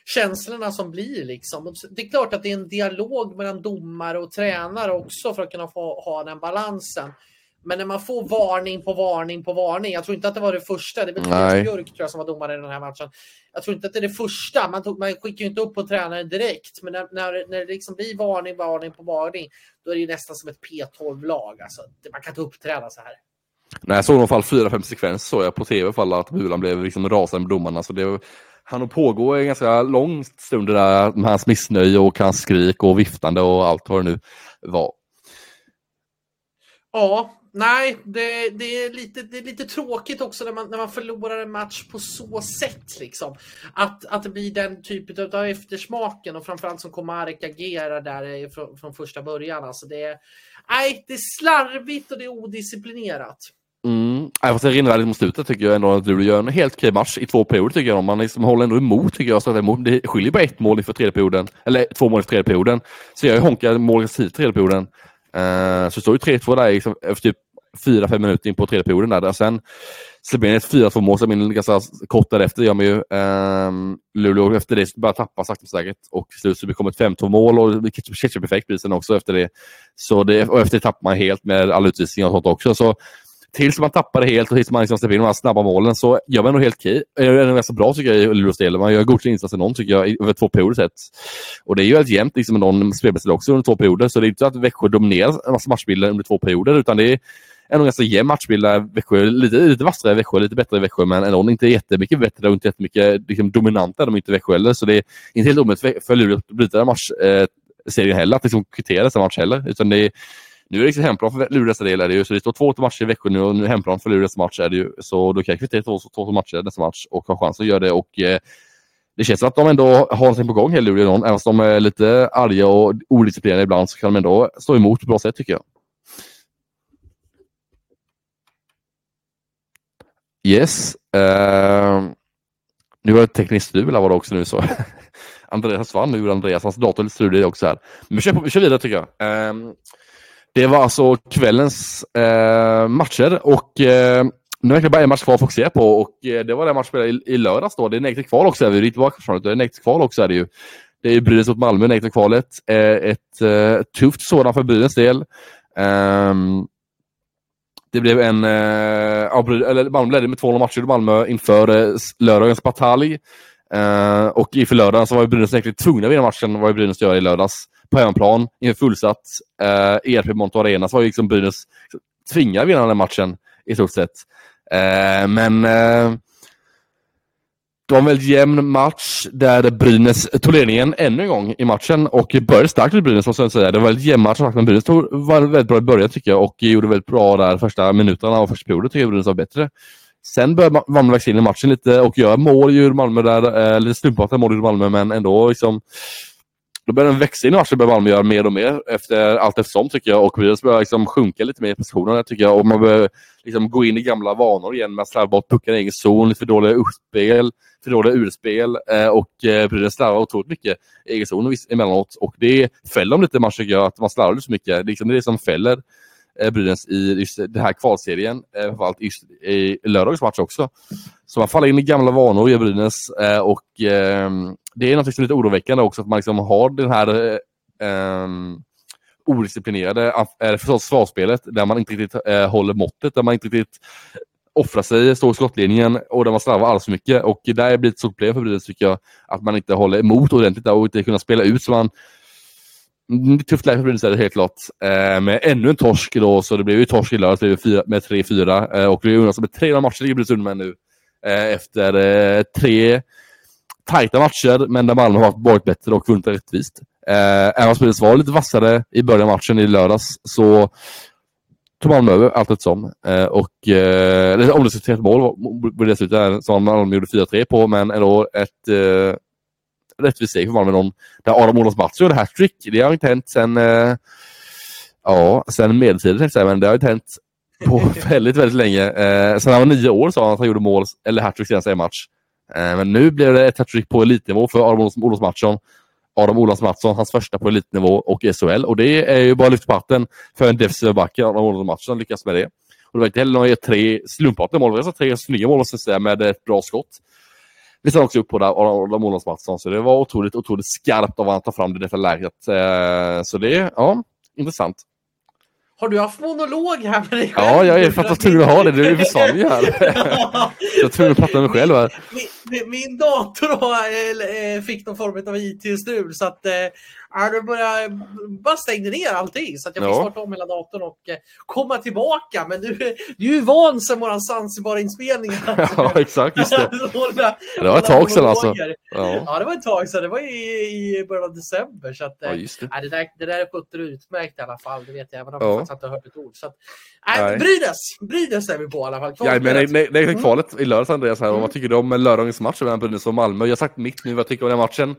känslorna som blir liksom. Det är klart att det är en dialog mellan domare och tränare också för att kunna få ha den balansen. Men när man får varning på varning på varning. Jag tror inte att det var det första. Det väl Tobias. Björk tror jag som var domare i den här matchen. Jag tror inte att det är det första. Man, tog, man skickar ju inte upp på tränaren direkt. Men när, när, när det liksom blir varning, varning på varning. Då är det ju nästan som ett P12-lag. Alltså, man kan inte uppträda så här. Nej, jag såg i alla fall fyra, fem sekvenser såg jag på tv fall att Bulan blev liksom rasande med domarna. Så det han att pågå en ganska lång stund där med hans missnöje och hans skrik och viftande och allt vad det nu var. Ja, nej, det, det, är lite, det är lite tråkigt också när man, när man förlorar en match på så sätt. Liksom. Att, att det blir den typen av eftersmaken och framförallt som Komarek agerar där från, från första början. Alltså det, är, nej, det är slarvigt och det är odisciplinerat. Mm. Nej, fast det rinner väldigt mot slutet tycker jag ändå att du gör en helt okej match i två perioder tycker jag. Man liksom håller ändå emot tycker jag. Så att det, skiljer bara ett mål inför tredje perioden. Eller två mål inför tredje perioden. Så jag honkar mål i tredje perioden. Uh, så det står ju 3-2 där liksom, efter typ 4-5 minuter in på tredje perioden. Där. Sen släpper in ett 4-2 mål som ganska kort därefter gör man ju. Um, Luleå efter det börjar tappa sakta men säkert. Och till slut så det kommer ett 5-2 mål och ketchup-effekt blir sen också efter det. Så det. Och efter det tappar man helt med all utvisning och sånt också. Så tills man tappar det helt och tills man liksom släpper in de här snabba målen så gör man nog helt okej. Det är nog ganska bra tycker jag i Luleås del. Man gör godkänd insats i någon tycker jag över två perioder sett. Och det är ju helt jämnt liksom med någon spelmässigt också under två perioder. Så det är inte så att Växjö dominerar en massa matchbilder under två perioder utan det är en ganska jämn matchbild där Växjö är lite, lite vassare i Växjö, lite bättre i Växjö men ändå inte jättemycket bättre och inte jättemycket liksom, dominanta de är inte Växjö heller. Så det är inte helt omöjligt för- Luleå att bryta den matchserien eh, heller, att liksom kvittera den match heller. Utan det är, nu är det liksom hemplan för Luleås del. Är det ju, så det står två matcher i Växjö nu och nu hemplan för Luleås match är det ju. Så då kan jag kvittera två, två matcher nästa match och ha chans att göra det. Och, eh, det känns som att de ändå har någonting på gång Luleå. någon. Även om de är lite arga och odisciplinerade ibland så kan de ändå stå emot på ett bra sätt tycker jag. Yes. Uh, nu var det tekniskt strul här var det också nu så. Andreas försvann nu, Andreas. Hans dator är lite strulig också här. Men vi kör, vi kör vidare tycker jag. Uh, det var alltså kvällens eh, matcher och eh, nu är det bara en match kvar att fokusera på och eh, det var den match spelade i, i lördags då. Det är negativt kval också. Vi är inte det. Är negativt kval också är det ju. Det är ju Brynäs mot Malmö, negativt kvalet. Eh, ett eh, tufft sådant för Brynäs del. Ehm, det blev en... Eh, eller Malmö ledde med 2-0 matcher i Malmö inför eh, lördagens batalj. Eh, och inför lördagen så var ju Brynäs egentligen tvungna att vinna matchen, vad ju Brynäs gör i lördags. På hemmaplan, inför fullsatt. Eh, ERP Monto Arena så var ju liksom Brynäs tvingade att vinna den här matchen i stort sett. Eh, men eh, det var en väldigt jämn match där Brynäs tog ledningen ännu en gång i matchen och började starkt med Brynäs måste jag säga. Det var en väldigt jämn match men Brynäs tog, var väldigt bra i början tycker jag och gjorde väldigt bra där första minuterna och första perioden tycker jag Brynäs var bättre. Sen började Malmö växa in i matchen lite och göra mål gjorde Malmö där, eh, lite slumpartade mål i Malmö men ändå liksom då börjar den växa in i matchen började Malmö göra mer och mer efter, allt eftersom tycker jag. Och Brynäs börjar liksom sjunka lite mer i positionerna tycker jag. Och man börjar liksom gå in i gamla vanor igen med att slarva bort puckar i egen zon, lite för dåliga uppspel, för dåliga urspel eh, och eh, Brynäs slarvar otroligt mycket i egen zon emellanåt. Och det fäller dem lite i matchen tycker jag, att man slarvar lite så mycket. Det är liksom det som fäller. Brynäs i just den här kvalserien, eh, framförallt just i lördagens match också. Så man faller in i gamla vanor i Brynäs eh, och ehm, det är något som är lite oroväckande också att man liksom har den här um, odisciplinerade eh, försvarsspelet där man inte riktigt håller måttet, där man inte riktigt offrar sig, står i skottlinjen och där man slarvar alldeles för mycket. Och där blir det ett stort problem för Brynäs tycker jag. Att man inte håller emot ordentligt där och inte kunna spela ut så man Mm, tufft läge för Brynäs är det helt klart. Eh, med ännu en torsk då, så det blev ju torsk i lördags med 3-4. Eh, och det är ju med tre matcher ligger Brynäs under med nu. Eh, efter eh, tre tajta matcher, men där Malmö har varit bättre och vunnit rättvist. Eh, även om Brynäs var lite vassare i början av matchen i lördags så tog Malmö över allt eftersom. Eh, och eh, omdiskuterat mål borde dessutom som Malmö gjorde 4-3 på, men ändå ett eh, rättvist steg för Malmö. Någon, där Adam Olof Mattsson gjorde hattrick. Det har inte hänt sen, eh, ja, sen medeltiden, men det har inte hänt på väldigt, väldigt länge. Eh, sen han var nio år sa han att han gjorde mål, eller hattrick senast i en match. Eh, men nu blev det ett hattrick på elitnivå för Adam Olof Mattsson. Adam Olof Mattsson, hans första på elitnivå och SHL. Och det är ju bara lyft på hatten för en defensiv back. Adam Olof Mattsson lyckas med det. Och det var inte heller några tre slumpartade mål, det var tre snygga mål måste jag säga, med ett bra skott. Vi ställde också upp på det, Adam Olof Mattsson, så det var otroligt, otroligt skarpt av att ta fram det i detta läget. Eh, så det, ja, intressant. Har du haft monolog här med dig själv? Ja, jag är för jag tvungen att ha det. Du försvann ju här. jag är tvungen att prata med mig själv här. Min, min dator eh, fick någon form av IT-strul så att Då började, bara stängde ner allting så att jag fick ja. starta om hela datorn och eh, komma tillbaka. Men du, du är ju van sen våran Zanzibar-inspelning. ja, exakt. Just det. det var ett tag sedan alltså. Ja. ja. det var ett tag sedan. Det var i, i början av december. Så att, ja, eh, det. Äh, det, där, det där skötte du utmärkt i alla fall. Det vet jag, även om ja. jag inte har hört ett ord. Så att, äh, Brynäs! Brynäs är vi på i alla fall. Kvar ja, men det, det är mm. kvalet i lördags, Andreas. Här, mm. Vad tycker du om lördagens match mellan Brynäs och Malmö? Jag har sagt mitt nu vad tycker om den matchen.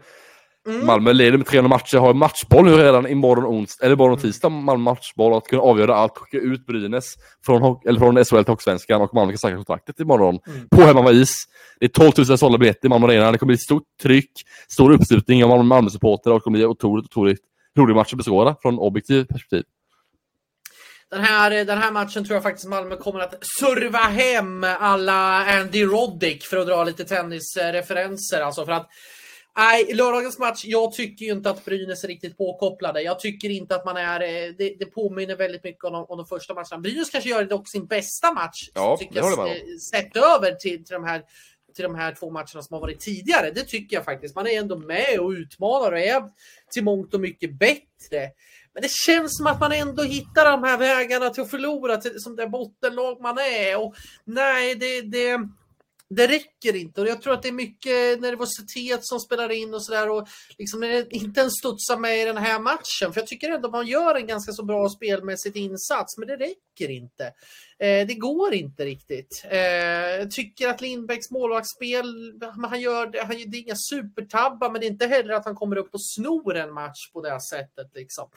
Mm. Malmö leder med 300 matcher, har matchboll nu redan imorgon, ons eller imorgon tisdag. Malmö matchboll att kunna avgöra allt, skicka ut Brynäs från, eller från SHL till Hockeysvenskan och Malmö kan säkra kontraktet imorgon. Mm. På hemmais. Det är 12 000 sålda biljetter i Malmö Arena. Det kommer bli stort tryck, stor uppslutning av Malmö-supportrar och det kommer bli otroligt, otroligt rolig match att beskåda från objektiv perspektiv. Den här, den här matchen tror jag faktiskt Malmö kommer att serva hem alla Andy Roddick för att dra lite tennisreferenser. Alltså för att Nej, lördagens match, jag tycker ju inte att Brynäs är riktigt påkopplade. Jag tycker inte att man är, eh, det, det påminner väldigt mycket om de, om de första matcherna. Brynäs kanske gör dock sin bästa match, ja, tycker jag, eh, sett över till, till, de här, till de här två matcherna som har varit tidigare. Det tycker jag faktiskt. Man är ändå med och utmanar och är till mångt och mycket bättre. Men det känns som att man ändå hittar de här vägarna till att förlora till, som det bottenlag man är. Och nej, det, det det räcker inte och jag tror att det är mycket nervositet som spelar in och sådär och liksom eh, inte ens studsa med i den här matchen. För jag tycker ändå att man gör en ganska så bra spelmässigt insats, men det räcker inte. Eh, det går inte riktigt. Eh, jag tycker att Lindbäcks målvaktsspel, han gör det, han, det är inga supertabbar, men det är inte heller att han kommer upp och snor en match på det sättet liksom.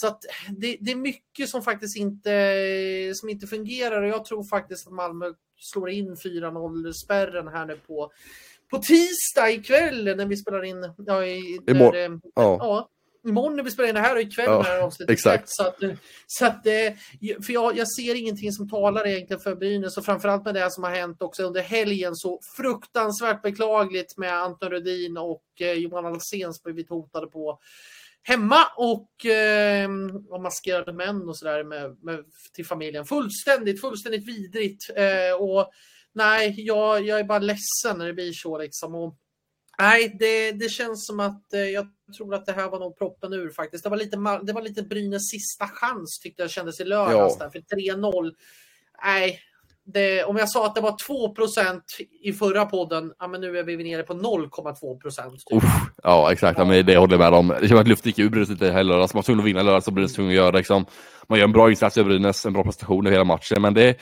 Så att det, det, är mycket som faktiskt inte, som inte fungerar och jag tror faktiskt att Malmö slår in 4-0 spärren här nu på, på tisdag ikväll när vi spelar in. Ja, i, Imorgon. Där, ja. ja. Imorgon när vi spelar in det här och ikväll ja, när avsnittet exakt. Så att, så att, för jag, jag ser ingenting som talar egentligen för Brynäs och framförallt med det som har hänt också under helgen så fruktansvärt beklagligt med Anton Rudin och eh, Johan Alsén som blivit hotade på hemma och, eh, och maskerade män och sådär med, med, till familjen. Fullständigt, fullständigt vidrigt. Eh, och nej, jag, jag är bara ledsen när det blir så liksom. Och, nej, det, det känns som att eh, jag tror att det här var nog proppen ur faktiskt. Det var lite, det var lite Brynäs sista chans tyckte jag kändes i lördags ja. där för 3-0. Nej, det, om jag sa att det var 2% i förra podden, ja, men nu är vi nere på 0,2 procent. Typ. Ja, exakt. Ja. Men det håller jag med om. Det känns som att luften gick ur Brynäs lite heller. Alltså, man var tvungen att vinna lördag, så alltså, Brynäs tvungen att göra liksom. Man gör en bra insats i Brynäs, en bra prestation i hela matchen, men det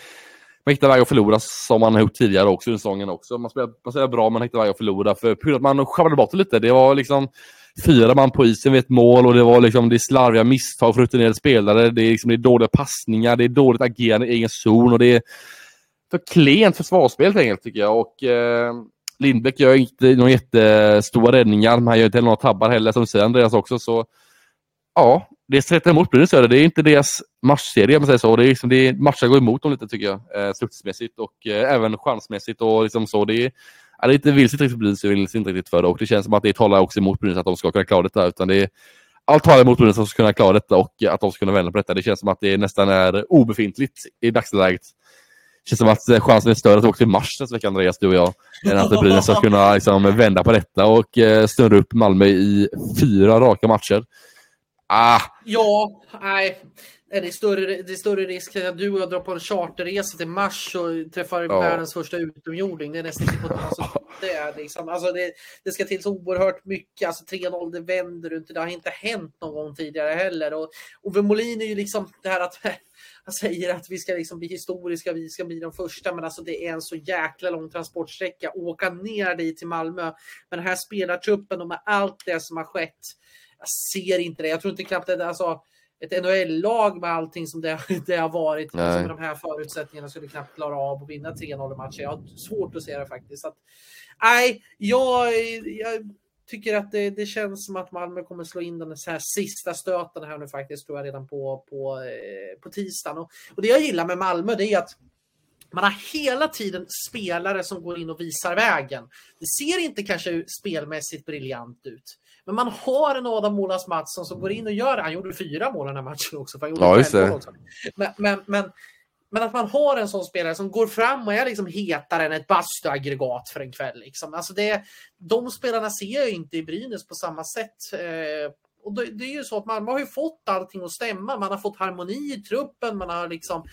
man hittar väg att förlora som man har gjort tidigare också i säsongen också. Man spelar, man spelar bra, men hittar väg att förlora. För på att man sjabblade bort det lite. Det var liksom fyra man på isen vid ett mål och det var liksom det slarviga misstag för rutinerade spelare. Det är, liksom, det är dåliga passningar, det är dåligt agerande i egen zon och det är för klent försvarsspel helt enkelt tycker jag. Och, eh, Lindbäck gör inte några jättestora räddningar, men han gör inte några tabbar heller som du säger Andreas också. Så ja, det sätter emot Brynäs Det är inte deras matchserie om man säger så. Det är, liksom, det är matcher går emot dem lite tycker jag. Eh, slutsmässigt och eh, även chansmässigt och liksom så. Det är, ja, det är lite vilset riktigt för Brynäs, vill inte riktigt för det. Och det känns som att det talar också emot Brynäs att de ska kunna klara detta. Utan det är, allt talar emot Brynäs att de ska kunna klara detta och att de ska kunna vända på detta. Det känns som att det nästan är obefintligt i dagsläget känns som att eh, chansen är större att åka till mars nästa vecka, Andreas, du och jag, än att Brynäs ska kunna liksom, vända på detta och eh, snurra upp Malmö i fyra raka matcher. Ah. Ja, nej. är det, större, det är större risk att du och jag drar på en charterresa till Mars och träffar Ja. världens första utomjording. Det är nästan inte på alltså, det, är liksom, alltså det, det ska till så oerhört mycket. Alltså 3-0, det vänder du inte. Det har inte hänt någon gång tidigare heller. Och Ove Molin är ju liksom det här att han säger att vi ska liksom bli historiska, vi ska bli de första, men alltså det är en så jäkla lång transportsträcka. Åka ner dit till Malmö med den här spelartruppen och med allt det som har skett. Jag ser inte det. Jag tror inte knappt att alltså, ett NHL-lag med allting som det, det har varit, Nej. alltså med de här förutsättningarna skulle knappt klara av att vinna 3-0 i matcher. Jag har svårt att se det faktiskt. Så att, nej, jag, jag tycker att det, det känns som att Malmö kommer slå in den så här sista stöten här nu faktiskt, tror jag, redan på, på, eh, på tisdagen. Och, och det jag gillar med Malmö, det är att man har hela tiden spelare som går in och visar vägen. Det ser inte kanske spelmässigt briljant ut. Men man har en Adam Molas Mattsson som går in och gör Han gjorde fyra mål den här matchen också. För han gjorde Ja, just det. Men, men, men, men att man har en sån spelare som går fram och är liksom hetare än ett bastuaggregat för en kväll. Liksom. Alltså det, de spelarna ser jag inte i Brynäs på samma sätt. Eh, och det, det är ju så att Malmö har ju fått allting att stämma. Man har fått harmoni i truppen. Man har liksom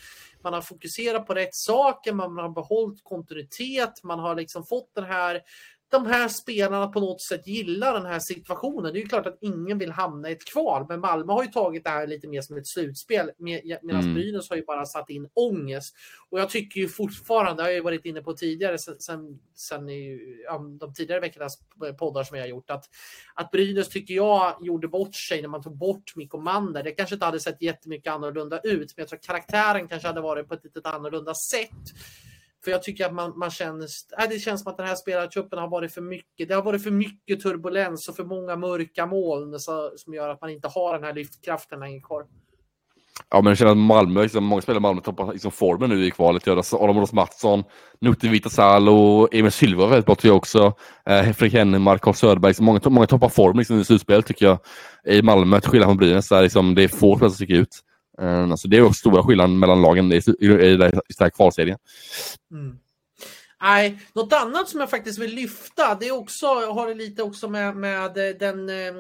man har fokuserat på rätt saker, man har behållit kontinuitet, man har liksom fått den här de här spelarna på något sätt gillar den här situationen. Det är ju klart att ingen vill hamna i ett kval, men Malmö har ju tagit det här lite mer som ett slutspel med- medan Mm. Brynäs har ju bara satt in ångest. Och jag tycker ju fortfarande, det har jag ju varit inne på tidigare, sen, sen, sen i ja, de tidigare veckornas poddar som jag har gjort, att, att Brynäs tycker jag gjorde bort sig när man tog bort Mikko Mander. Det kanske inte hade sett jättemycket annorlunda ut, men jag tror att karaktären kanske hade varit på ett lite annorlunda sätt. För jag tycker att man, man känner, äh, det känns som att den här spelartruppen har varit för mycket. Det har varit för mycket turbulens och för många mörka moln så, som gör att man inte har den här lyftkraften längre kvar. Ja, men jag känner att Malmö, liksom, många spelare i Malmö toppar liksom, formen nu i kvalet. Gör det. Adam Olof Mattsson, Nutti Vitasal och Emil Silva väldigt bra tycker jag också. Eh, Fredrik Hennemark, Carl Söderberg. Många, många toppar formen liksom, i slutspelet tycker jag. I Malmö, till skillnad från Brynäs, där liksom, det är få spelare som sticker ut. Alltså, det är också stora skillnaden mellan lagen i, i, i, i den här kvalserien. Mm. Nej, något annat som jag faktiskt vill lyfta, det är också, har det lite också med, med den eh,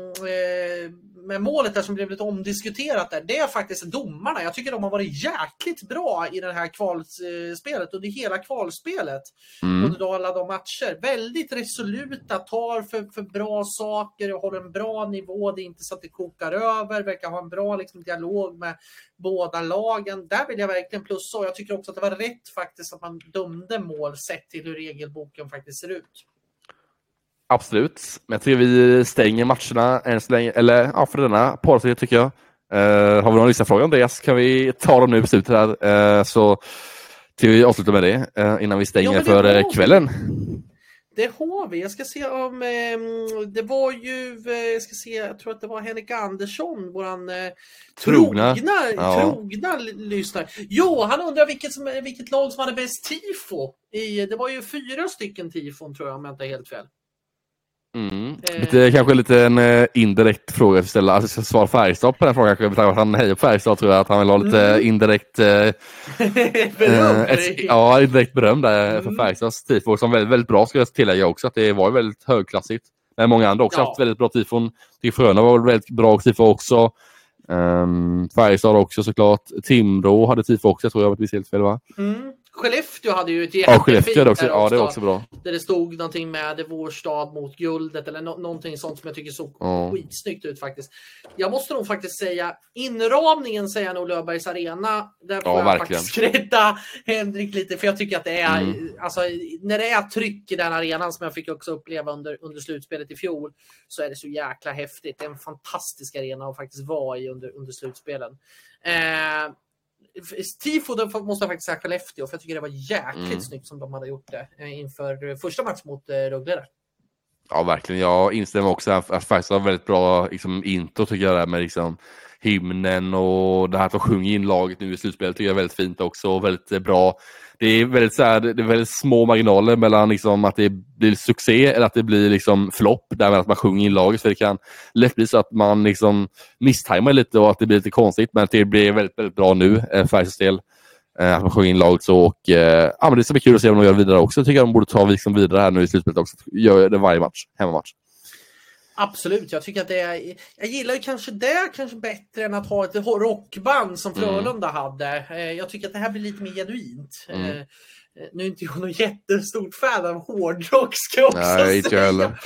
med målet där som blev lite omdiskuterat där. Det är faktiskt domarna. Jag tycker de har varit jäkligt bra i det här kvalspelet under hela kvalspelet. Mm. Under alla de matcher. Väldigt resoluta, tar för, för bra saker och håller en bra nivå. Det är inte så att det kokar över. Verkar ha en bra liksom, dialog med båda lagen. Där vill jag verkligen plussa och jag tycker också att det var rätt faktiskt att man dömde mål sett till hur regelboken faktiskt ser ut. Absolut, men jag tycker vi stänger matcherna än så länge, eller ja, för denna parserie tycker jag. Eh, har vi några lyssnarfrågor Andreas kan vi ta dem nu på slutet här. Eh, så till vi avslutar med det eh, innan vi stänger Ja, för eh, kvällen. Det har vi. Jag ska se om... Eh, det var ju... Eh, jag ska se, jag tror att det var Henrik Andersson, våran eh, Trogna. trogna, Ja. trogna lyssnare. Jo, han undrar vilket, som, vilket lag som hade bäst tifo. I, det var ju fyra stycken tifon tror jag, om jag inte är helt fel. Mm. Eh. Lite, kanske lite en eh, indirekt fråga att ställa. Alltså, svara Färjestad på den frågan. kanske, med Han hejar på Färjestad tror jag att han vill ha lite Mm. indirekt eh, Beröm Eh, ett, ja, ett direkt beröm där Mm. för Färjestads tifo som väldigt, väldigt bra ska jag tillägga också. Att det var väldigt högklassigt. Men många andra också Ja. haft väldigt bra tifon. Tycker Frölunda var väl väldigt bra tifo också. Um, Färjestad också såklart. Timrå hade tifo också, jag tror jag var helt fel va? Mm. Skellefteå hade ju ett Ja, jättefint Skellefteå hade också. där Ja, det var också bra. Där det stod någonting med vår stad mot guldet eller no någonting sånt som jag tycker såg Ja. skitsnyggt ut faktiskt. Jag måste nog faktiskt säga inramningen säger nog Löfbergs Arena. Där får Ja, jag verkligen. faktiskt rätta Henrik lite för jag tycker att det är Mm. alltså när det är tryck i den arenan som jag fick också uppleva under, under slutspelet i fjol så är det så jäkla häftigt. Det är en fantastisk arena att faktiskt vara i under, under slutspelen. Eh, Tifo måste jag faktiskt säga Skellefteå för jag tycker det var jäkligt Mm. snyggt som de hade gjort det eh, inför eh, första matchen mot eh, Rögle. där. Ja, verkligen. Jag instämmer också att Färjestad har väldigt bra liksom, intro tycker jag. Där, med liksom, hymnen och det här att de sjunger in laget nu i slutspelet tycker jag är väldigt fint också. Och väldigt bra. Det är väldigt, så här, det är väldigt små marginaler mellan liksom, att det blir succé eller att det blir liksom, flopp. Därmed att man sjunger in laget. För det kan lätt bli så att man liksom, misstajmar lite och att det blir lite konstigt. Men det blir väldigt, väldigt bra nu, eh, Färjestads del. Eh, att man sjunger in laget så. Och, eh, ja, men det ska bli kul att se om de gör vidare också. Jag tycker de borde ta liksom vidare här nu i slutspelet också. Gör det varje match, hemmamatch. Absolut, jag tycker att det är, jag gillar kanske det kanske bättre än att ha ett rockband som Mm. Frölunda hade. Eh, Jag tycker att det här blir lite mer genuint. Mm. Eh, Nu är inte jag någon jättestort fan av hårdrock ska jag också Nej, säga. heller.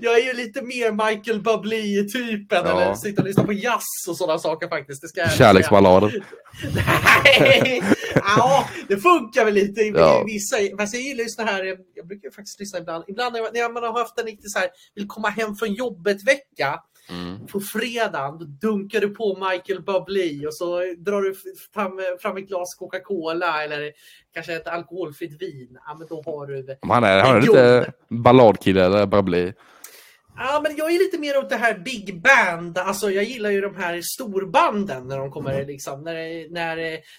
Jag är ju lite mer Michael Bublé-typen Ja. eller sitta och lyssna på jazz och sådana saker faktiskt. Det ska Kärleksballader. Nej! Ja, det funkar väl lite i Ja. vissa. Fast jag gillar ju såna här, jag brukar faktiskt lyssna ibland. Ibland när jag- när man har haft en riktigt så här, vill komma hem från jobbet-vecka. Mm. På fredagen då dunkar du på Michael Bublé och så drar du fram, fram ett glas Coca-Cola eller kanske ett alkoholfritt vin. Ja, men då har du... Men Han är, han är lite balladkille eller bli. Ja, men jag är lite mer åt det här big band. Alltså, jag gillar ju de här storbanden när de kommer liksom, när det, när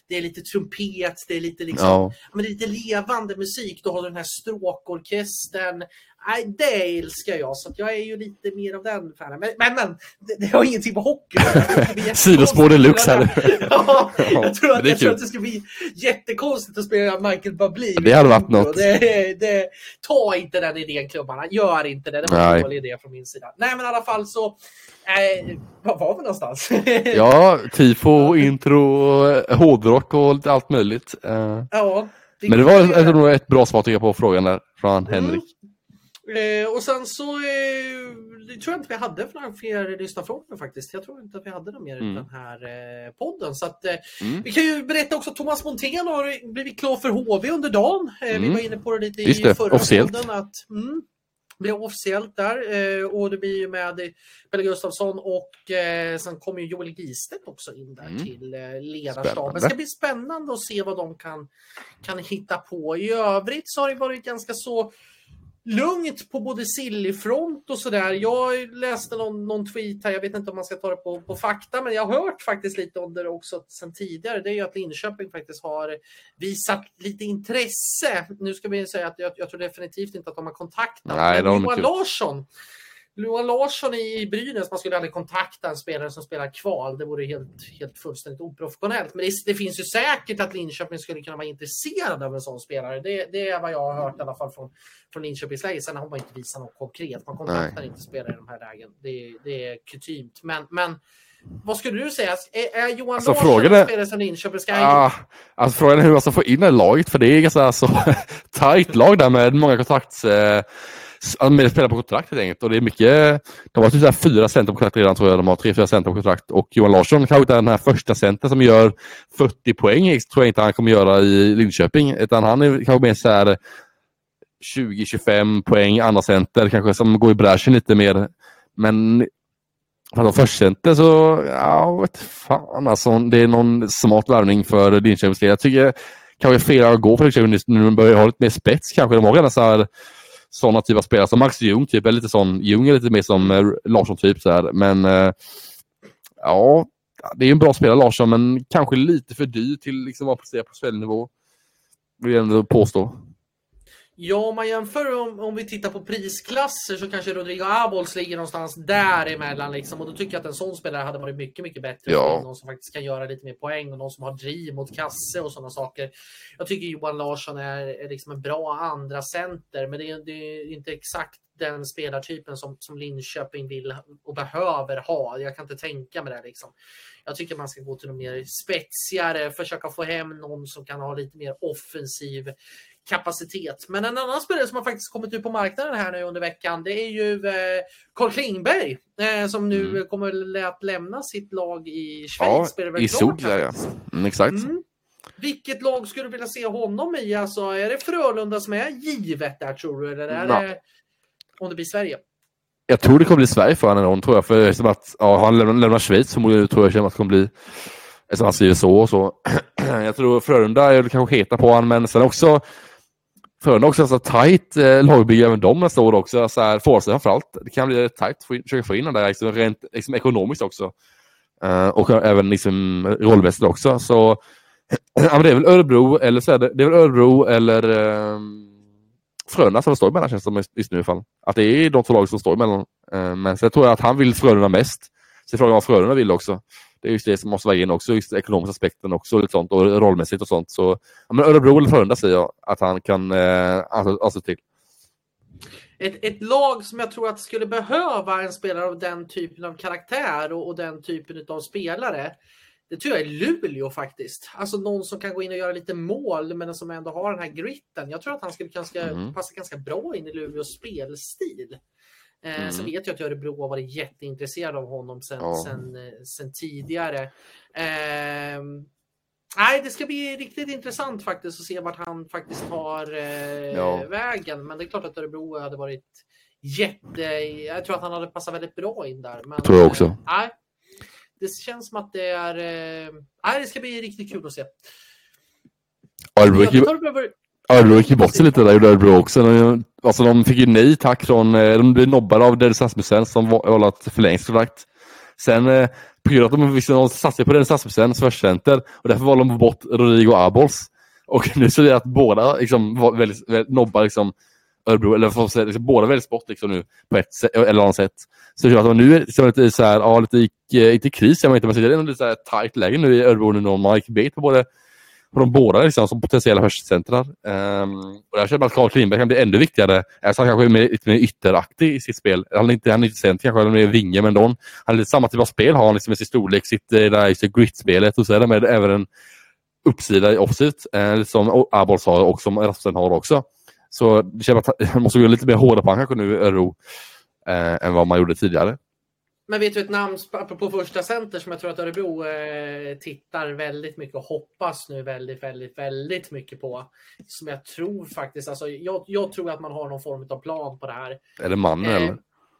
det är lite trumpet, det är lite liksom, Ja. men det är lite levande musik. Då har du den här stråkorkestern. Nej, det älskar jag, så jag är ju lite mer av den fanen. Men, men, men det, det har ingenting med hockey. Det Sidospår deluxe här. Ja, Ja, jag tror, att, det jag tror att det skulle bli jättekonstigt att spela Michael Bublé. Det hade varit något. Det, det, ta inte den idén klubbarna, gör inte det. Det var en Nej. dålig idé från min sida. Nej men i alla fall så, eh, var var vi någonstans? Ja, tifo, intro, eh, hårdrock och lite allt möjligt. Eh, ja Men det var tror, ett bra svar tycker jag på frågan där från Henrik. Eh, och sen så eh, tror jag inte vi hade för några fler lyssnarfrågor faktiskt. Jag tror inte att vi hade några mer i Mm. den här eh, podden. Så att, eh, Mm. Vi kan ju berätta också att Thomas Montén har blivit klar för HV under dagen. Eh, Vi Mm. var inne på det lite Just i det, förra officiellt. podden. Att, mm, blir officiellt där eh, och det blir ju med Pelle Gustafsson och sen kommer ju Joel Gistedt också in där Mm. till ledarstaben. Det ska bli spännande att se vad de kan, kan hitta på. I övrigt så har det varit ganska så lugnt på både Sillyfront och sådär. Jag läste någon, någon tweet här, jag vet inte om man ska ta det på, på fakta, men jag har hört faktiskt lite om det också sen tidigare. Det är ju att Linköping faktiskt har visat lite intresse. Nu ska vi säga att jag, jag tror definitivt inte att de har kontaktat. Nej, men Johan. Larsson Johan Larsson i Brynäs, man skulle aldrig kontakta en spelare som spelar kval. Det vore helt, helt fullständigt oprofessionellt. Men det, det finns ju säkert att Linköping skulle kunna vara intresserad av en sån spelare. Det, det är vad jag har hört i alla fall från, från Linköpings läge. Sen har man inte visat något konkret. Man kontaktar inte spelare i de här lägen. Det, det är kutymt. Men, men vad skulle du säga? Är, är Johan Alltså, Larsson frågan en är- spelare som Linköping ska ha Ah, alltså frågan är hur man ska få in det laget, för det är ganska så tajt lag där med många kontrakts... Eh, s- alltså, med spelare på kontrakt helt enkelt. Och det är mycket... De har typ fyra center på kontrakt redan tror jag. De har tre, fyra center på kontrakt. Och Johan Larsson kanske inte är den här första centern som gör 40 poäng. Det tror jag inte han kommer göra i Linköping. Utan han är kanske mer så här 20-25 poäng andra center kanske som går i bräschen lite mer. Men för att förstcenter så, ja, vet fan alltså. Det är någon smart värvning för Linköpings del. Jag tycker kanske fel att gå för Linköping nu. när De börjar ha lite mer spets kanske. De har redan så här sådana typer av spelare som Max Ljung typ. Är lite sån, Ljung är lite mer som eh, Larsson typ så här. Men eh, ja, det är en bra spelare Larsson men kanske lite för dyr till liksom att prestera på spelnivå. Vill jag ändå påstå. Ja, om man jämför om, om vi tittar på prisklasser så kanske Rodrigo Abols ligger någonstans däremellan. Liksom, och då tycker jag att en sån spelare hade varit mycket, mycket bättre. Ja. Någon som faktiskt kan göra lite mer poäng och någon som har driv mot kasse och sådana saker. Jag tycker Johan Larsson är, är liksom en bra andra center, men det är, det är inte exakt den spelartypen som, som Linköping vill och behöver ha. Jag kan inte tänka mig det. Liksom. Jag tycker man ska gå till något mer spetsigare, försöka få hem någon som kan ha lite mer offensiv kapacitet. Men en annan spelare som har faktiskt kommit ut på marknaden här nu under veckan, det är ju eh, Carl Klingberg eh, som nu Mm. kommer att lämna sitt lag i Schweiz. Ja, i där ja. Mm, exakt. Mm. Vilket lag skulle du vilja se honom i? Alltså, är det Frölunda som är givet där tror du? Eller är det om det blir Sverige? Jag tror det kommer bli Sverige för honom tror jag. För eftersom att ja, han lämnar, lämnar Schweiz förmodligen tror jag att det kommer bli Eftersom han skriver så och så. jag tror Frölunda är kanske heta på honom men sen också Frölunda också så tajt eh, lagbygge även de nästa år också. Så här, framförallt. Det kan bli tajt att försöka få in den där liksom, rent liksom, ekonomiskt också. Eh, och även liksom, rollmässigt också. Så ja, men det är väl Örebro eller så är det, det är väl Örebro eller eh, Frölunda som står emellan känns det som just- nu i alla fall. Att det är de två lag som står emellan. Eh, Men sen tror jag att han vill Frölunda mest. Så frågan vad Frölunda vill också. Det är just det som måste väga in också, just ekonomiska aspekten också och lite sånt och rollmässigt och sånt. Så ja, men Örebro eller Frölunda säger jag att han kan eh, ansluta ansluta till. ett, ett lag som jag tror att skulle behöva en spelare av den typen av karaktär och, och den typen av spelare. Det tror jag är Luleå faktiskt. Alltså någon som kan gå in och göra lite mål men som ändå har den här gritten. Jag tror att han skulle ganska, mm. passa ganska bra in i Luleås spelstil. Eh, mm. Sen vet jag att Örebro har varit jätteintresserad av honom sen, ja. sen, eh, sen tidigare. Eh, nej, det ska bli riktigt intressant faktiskt att se vart han faktiskt tar eh, ja. vägen. Men det är klart att Örebro hade varit jätte... Jag tror att han hade passat väldigt bra in där. Men, tror jag också. Eh, nej, det känns som att det är... Eh, nej, det ska bli riktigt kul att se. Örebro gick ju bort sig lite där, gjorde Örebro också. Alltså de fick ju nej tack från, eh, de blev nobbade av Dennis Rasmussen som valde att förlängskontrakt. Sen eh, på grund av att de visste satsade på Dennis Rasmussen som center och därför valde de bort Rodrigo Abols. Och nu ser vi att båda liksom, var väldigt, väldigt nobbar liksom, Örebro, eller för säga, liksom, båda väldigt bort liksom, nu på ett sätt, eller annat sätt. Så det att nu är det lite så här, ja, lite, eh, inte kris, jag vet inte, men det är lite så här tight läge nu i Örebro nu när man gick bet på både på de båda liksom, som potentiella förstacentrar. Um, ehm, och där känner man att Carl Klingberg kan bli ännu viktigare. Alltså, han kanske är mer, lite mer ytteraktig i sitt spel. Han är inte, han är inte center kanske, han är mer vinge, men då, han är lite samma typ av spel har han liksom, med sin storlek, sitt, eh, där, sitt grit-spelet och så är det med även en uppsida i offset, eh, som Abols har och som Rasmussen har också. Så det känns att man måste gå lite mer hårdare på honom kanske nu i Örebro eh, än vad man gjorde tidigare. Men vet du ett namn, apropå första center, som jag tror att Örebro eh, tittar väldigt mycket och hoppas nu väldigt, väldigt, väldigt mycket på. Som jag tror faktiskt, alltså jag, jag tror att man har någon form av plan på det här. Är det mannen eh?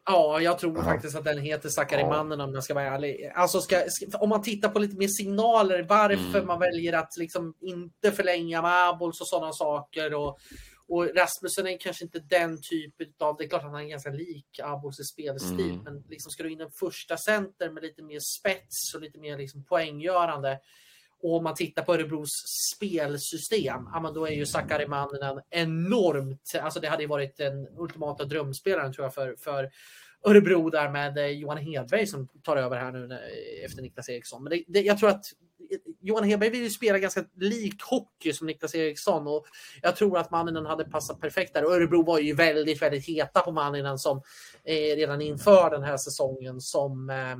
Ja, jag tror Aha. faktiskt att den heter Sakari Mannen om jag ska vara ärlig. Alltså ska, om man tittar på lite mer signaler varför mm. man väljer att liksom inte förlänga med Abols och sådana saker. Och, och Rasmussen är kanske inte den typen av, det är klart att han är ganska lik Abos spelstil, mm. men liksom ska du in en första center med lite mer spets och lite mer liksom poänggörande. Och om man tittar på Örebros spelsystem, ja, då är ju Sakari Manninen enormt, alltså det hade ju varit den ultimata drömspelaren tror jag för, för Örebro där med eh, Johan Hedberg som tar över här nu efter Niklas Eriksson. Men det, det, jag tror att Johan Hedberg vill ju spela ganska lik hockey som Niklas Eriksson och jag tror att Manninen hade passat perfekt där. Och Örebro var ju väldigt, väldigt heta på Manninen som eh, redan inför den här säsongen som eh,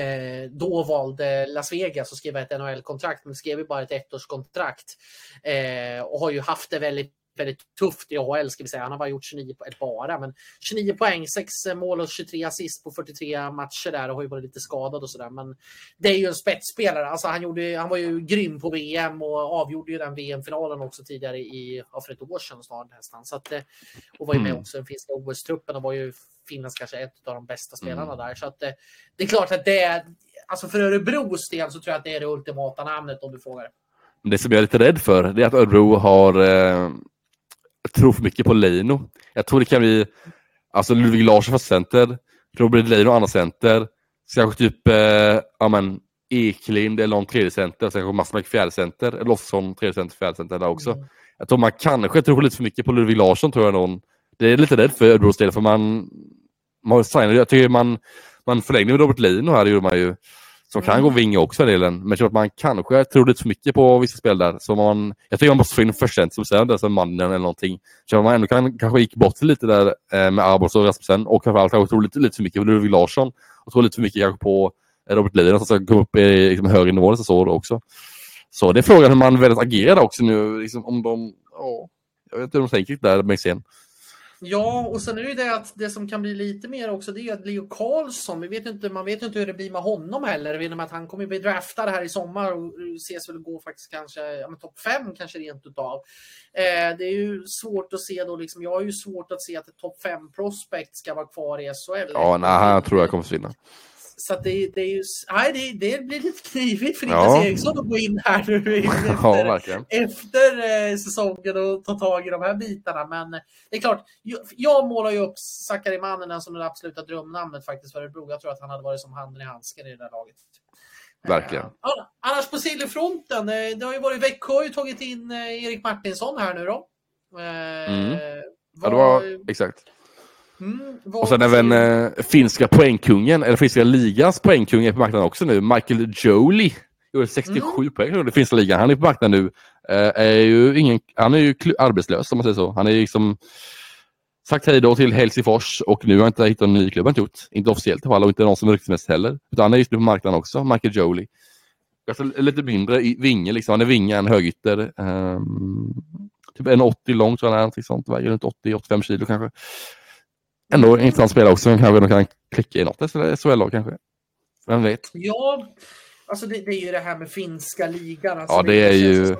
eh då valde Las Vegas att skriva ett NHL-kontrakt, men skrev ju bara ett ettårskontrakt. Eh, och har ju haft det väldigt väldigt tufft i AHL ska vi säga. Han har bara gjort 29 poäng, bara, men 29 poäng, 6 mål och 23 assist på 43 matcher där och har ju varit lite skadad och sådär. Men det är ju en spetsspelare. Alltså han, gjorde, han var ju grym på VM och avgjorde ju den VM-finalen också tidigare i, ja, för ett år sedan snart nästan. Så att, eh, och var ju med mm. också i den finska OS-truppen och var ju Finlands kanske ett av de bästa spelarna mm. där. Så att, eh, det är klart att det är, alltså för Örebros del så tror jag att det är det ultimata namnet om du frågar. Det som jag är lite rädd för det är att Örebro har eh, tror för mycket på Leino. Jag tror det kan bli alltså Ludvig Larsson för center, Robert Leino andra center, kanske typ eh, ja, men, Eklind eller någon tredje center, sen kanske Masmak fjärde center, Lofsson tredje center, fjärde center där också. Mm. Jag tror man kanske tror lite för mycket på Ludvig Larsson tror jag någon. Det är lite rädd för Örebros del för man, man signade, jag tycker man, man förlängde med Robert Leino här, det gjorde man ju. Som kan mm. gå vinge också delen. Men jag tror att man kanske tror lite för mycket på vissa spel där. Så man, jag tycker man måste få in första som sen, som mannen eller någonting. Så man ändå kan, kanske gick bort lite där eh, med Arbos och Rasmussen. Och framförallt kanske tror lite, lite för mycket på Ludvig Larsson. Och tror lite för mycket kanske på eh, Robert Lina som ska komma upp i liksom, högre nivå så också. Så det är frågan hur man väljer att agera också nu. Liksom, om de, åh, jag vet inte hur de tänker där med sen. Ja, och sen är det ju det att det som kan bli lite mer också, det är att Leo Karlsson, vi vet inte, man vet inte hur det blir med honom heller, genom att han kommer bli draftad här i sommar och ses väl gå faktiskt kanske, ja topp fem kanske rent utav. Eh, det är ju svårt att se då, liksom, jag har ju svårt att se att ett topp fem prospect ska vara kvar i SHL. Ja, nej, han tror jag kommer försvinna. Så det, det, är ju, nej, det, det blir lite knivigt för Niklas ja. Eriksson att gå in här nu efter, ja, efter eh, säsongen och ta tag i de här bitarna. Men det är klart, jag, jag målar ju upp Sakari Manninen som det absoluta drömnamnet faktiskt för Örebro. Jag tror att han hade varit som handen i handsken i det där laget. Verkligen. Uh, annars på silverfronten, eh, det har ju varit Växjö har ju tagit in eh, Erik Martinsson här nu då. Mm. Ja, det var exakt. Mm, och sen även äh, finska poängkungen, eller finska ligans poängkung är på marknaden också nu. Michael Jolie gjorde 67 mm. poäng i finska ligan. Han är på marknaden nu. Äh, är ju ingen, han är ju arbetslös om man säger så. Han är liksom sagt hej då till Helsingfors och nu har jag inte hittat en ny klubb han gjort. Inte officiellt i alla fall och inte någon som ryktesmässigt heller. Utan han är just nu på marknaden också, Michael Jolie. Alltså, lite mindre i vinge liksom. Han är vinge, en högytter. Um, typ 1,80 lång tror jag han är, sånt. Väger runt 80-85 kilo kanske. Ändå en intressant spelare också. Kanske de kan klicka i något SHL kanske. Vem vet? Ja, alltså det, det, är ju det här med finska ligan. Alltså ja, det, det är ju...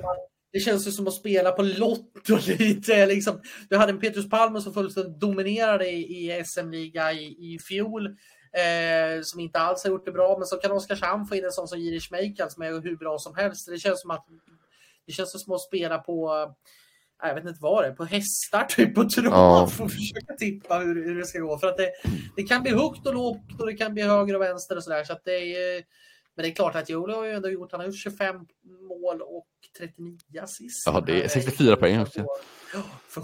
Det känns ju som att spela på Lotto lite. Liksom. Du hade en Petrus Palme som fullständigt dominerade i, i SM-liga i, i fjol. Eh, som inte alls har gjort det bra. Men så kan Oskarshamn få in en sån som Jiri Schmeichel som är hur bra som helst. Det känns som att det känns som att spela på jag vet inte vad det är, på hästar typ på trav ja. att försöka tippa hur, hur, det ska gå. För att det, det kan bli högt och lågt och det kan bli höger och vänster och sådär. Så att det är, men det är klart att Jolo har ju ändå gjort, han har gjort 25 mål och 39 assist. Ja, det är 64 poäng också.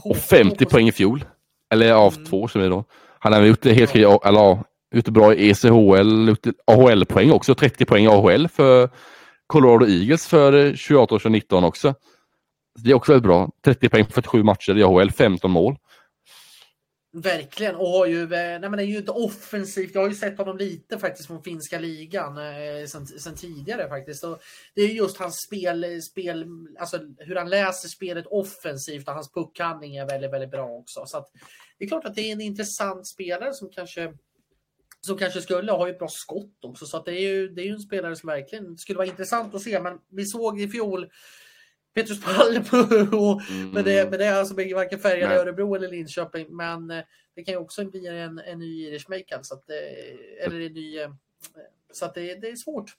och 50 poäng i fjol. Eller av mm. två som är då. Han har gjort det helt eller ja, gjort bra i ECHL, AHL-poäng också. 30 poäng i AHL för Colorado Eagles för 28 och 2019 också. Det är också väldigt bra. 30 poäng på 47 matcher i AHL, 15 mål. Verkligen, och har ju, eh, nej men det är ju inte offensivt. Jag har ju sett honom lite faktiskt från finska ligan eh, sen, sen, tidigare faktiskt. Och det är just hans spel, spel, alltså hur han läser spelet offensivt och hans puckhandling är väldigt, väldigt bra också. Så att, det är klart att det är en intressant spelare som kanske som kanske skulle ha ett bra skott också. Så att det är ju, det är ju en spelare som verkligen skulle vara intressant att se. Men vi såg i fjol Petrus Palm och mm. med, det, med det alltså varken färgade i Örebro eller Linköping. Men eh, det kan ju också bli en, en ny Irish Maker. Så att, eller en ny, eh, så att det, det är svårt.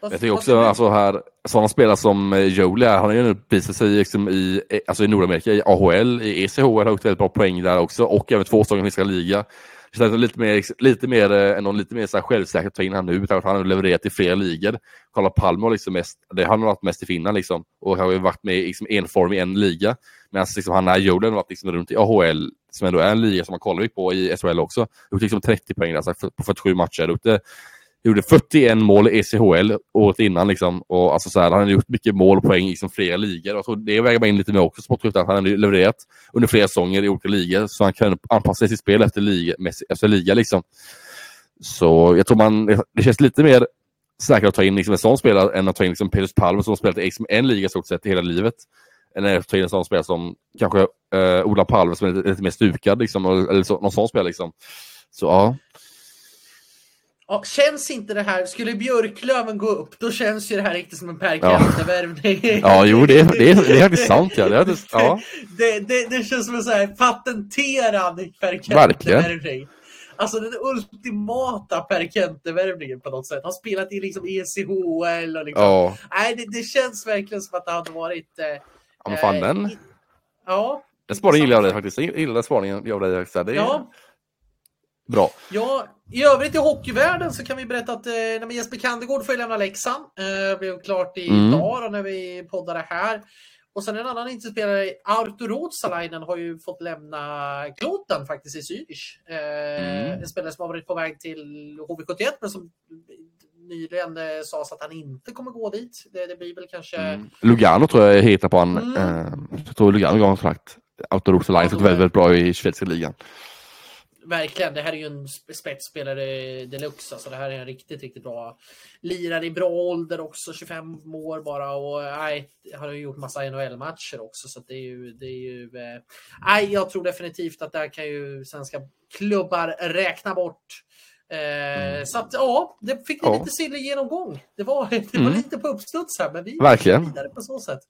Jag tycker också alltså här, sådana spelare som eh, Jolie, han har ju visat sig liksom i, alltså i Nordamerika, i AHL, i ECHL, har gjort väldigt bra poäng där också och även två i finska liga. Det känns lite mer, lite mer, eh, ändå lite mer så här självsäkert att ta in han nu, utan att han har levererat i flera ligor. Kolla Palme har liksom mest, det har han varit mest i Finland liksom, och har ju varit med i liksom en form i en liga. Medan liksom han är Jordan har varit liksom runt i AHL, som ändå är en liga som man kollar på i SHL också. Gjort liksom 30 poäng alltså, på 47 matcher. Gjort gjorde 41 mål i ECHL året innan. Liksom. Och alltså så här, han har gjort mycket mål och poäng i liksom flera ligor. Och så det väger man in lite mer också. sportskyttar. han har levererat under flera säsonger i olika ligor. Så han kan anpassa sitt spel efter liga. Efter liga liksom. Så jag tror man, det känns lite mer säkert att ta in liksom en sån spelare än att ta in liksom Petrus Palm som spelat i liksom en liga stort sett i hela livet. Eller att ta in en sån spelare som kanske eh, Ola Palme som är lite, lite mer stukad. Liksom, eller så, någon sån spelare. Liksom. Så ja. Ja, känns inte det här, skulle Björklöven gå upp, då känns ju det här riktigt som en Per Kente-värvning. Ja. ja, jo, det, det, det är faktiskt sant. Ja. Det, ja. Det, det, det, känns som en så här patenterad Per Kente-värvning. Alltså den ultimata Per Kente-värvningen på något sätt. Han spelat i liksom ECHL och liksom. Ja. Nej, det, det, känns verkligen som att det hade varit... Eh, ja, men fan eh, den. Ja. Den spaningen gillar jag dig faktiskt. Jag gillar spaningen av dig. Det är ja. bra. Ja, i övrigt i hockeyvärlden så kan vi berätta att eh, Jesper Kandegård får lämna Leksand. Eh, blev klart idag mm. när vi poddade här. Och sen en annan inspelare, Artur Ruotsalainen, har ju fått lämna Kloten faktiskt i Zürich. Eh, mm. En spelare som har varit på väg till HV71 men som nyligen eh, sades att han inte kommer gå dit. Det, det blir väl kanske... Mm. Lugano tror jag heter på han. Mm. Eh, jag tror Lugano har sagt. Artur Ruotsalainen ja, väldigt, väldigt bra i svenska ligan verkligen. Det här är ju en spetsspelare deluxe. Alltså det här är en riktigt, riktigt bra lirare i bra ålder också. 25 år bara och nej, har ju gjort massa NHL-matcher också. Så det är ju, det är ju. Eh, nej, jag tror definitivt att det här kan ju svenska klubbar räkna bort. Eh, mm. Så att ja, det fick en ja. lite sillig genomgång. Det var, det var mm. lite på uppstuds här, men vi Verkligen. vidare på så sätt.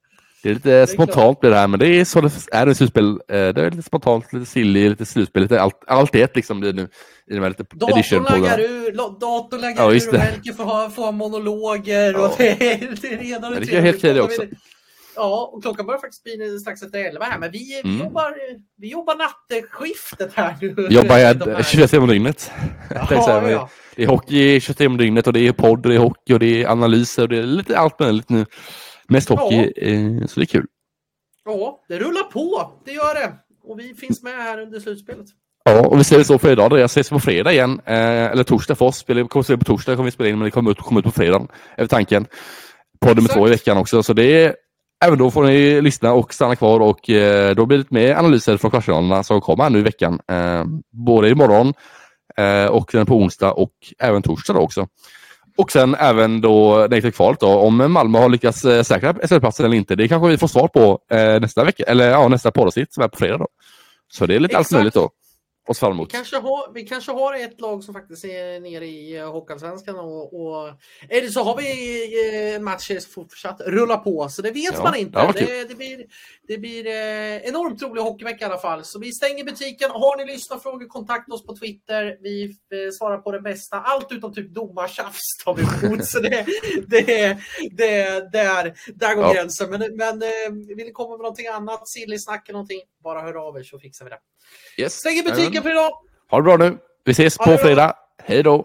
Det är lite det är spontant med det här, men det är så det är i slutspel. Eh, det är lite spontant, lite silly, lite slutspel, lite allt, allt i ett liksom blir nu i de här lite datorn laggar ur, datorn laggar ja, ur och Melker får får ha monologer ja. och det är, det är redan ja, Det är helt okej det också. Ja, och klockan börjar faktiskt bli strax efter elva här, men vi, mm. vi, jobbar, vi jobbar nattskiftet här nu. Jobbar 24 timmar dygnet. Ja, ja. Det är hockey 24 timmar dygnet och det är podd och det är hockey och det är analyser och det är lite allt möjligt nu. Mest hockey, ja. eh, så det är kul. Ja, det rullar på. Det gör det. Och vi finns med här under slutspelet. Ja, och vi ser det så för idag. Jag ses på fredag igen. Eh, eller torsdag för oss. Vi kommer se på torsdag kommer vi spela in, men det kommer ut, kommer ut på fredag. Är tanken. Podden med två i veckan också. Så det är även då får ni lyssna och stanna kvar och eh, då blir det mer analyser från kvartsfinalerna som kommer här nu i veckan. Eh, både imorgon eh, och på onsdag och även torsdag då också. Och sen även då det kvalet då, om Malmö har lyckats eh, säkra SL-platsen eller inte. Det kanske vi får svar på eh, nästa vecka, eller ja, nästa poddavsnitt som är på fredag. Då. Så det är lite allt möjligt då oss fram emot. Vi kanske, har, vi kanske har ett lag som faktiskt är nere i uh, Hockeyallsvenskan och, och eller så har vi uh, en match som fortsatt rulla på, så det vet ja, man inte. Det, det, det, blir, det blir uh, enormt rolig hockeyvecka i alla fall. Så vi stänger butiken. Har ni lyssnarfrågor, kontakta oss på Twitter. Vi svarar på det bästa. Allt utom typ domartjafs tar vi emot. så det, det, det, där, där går ja. gränsen. Men, men vill ni komma med någonting annat, silly-snack eller någonting, bara hör av er så fixar vi det. Yes. Stänger butiken för idag. Ha det bra nu. Vi ses på fredag. Hej då.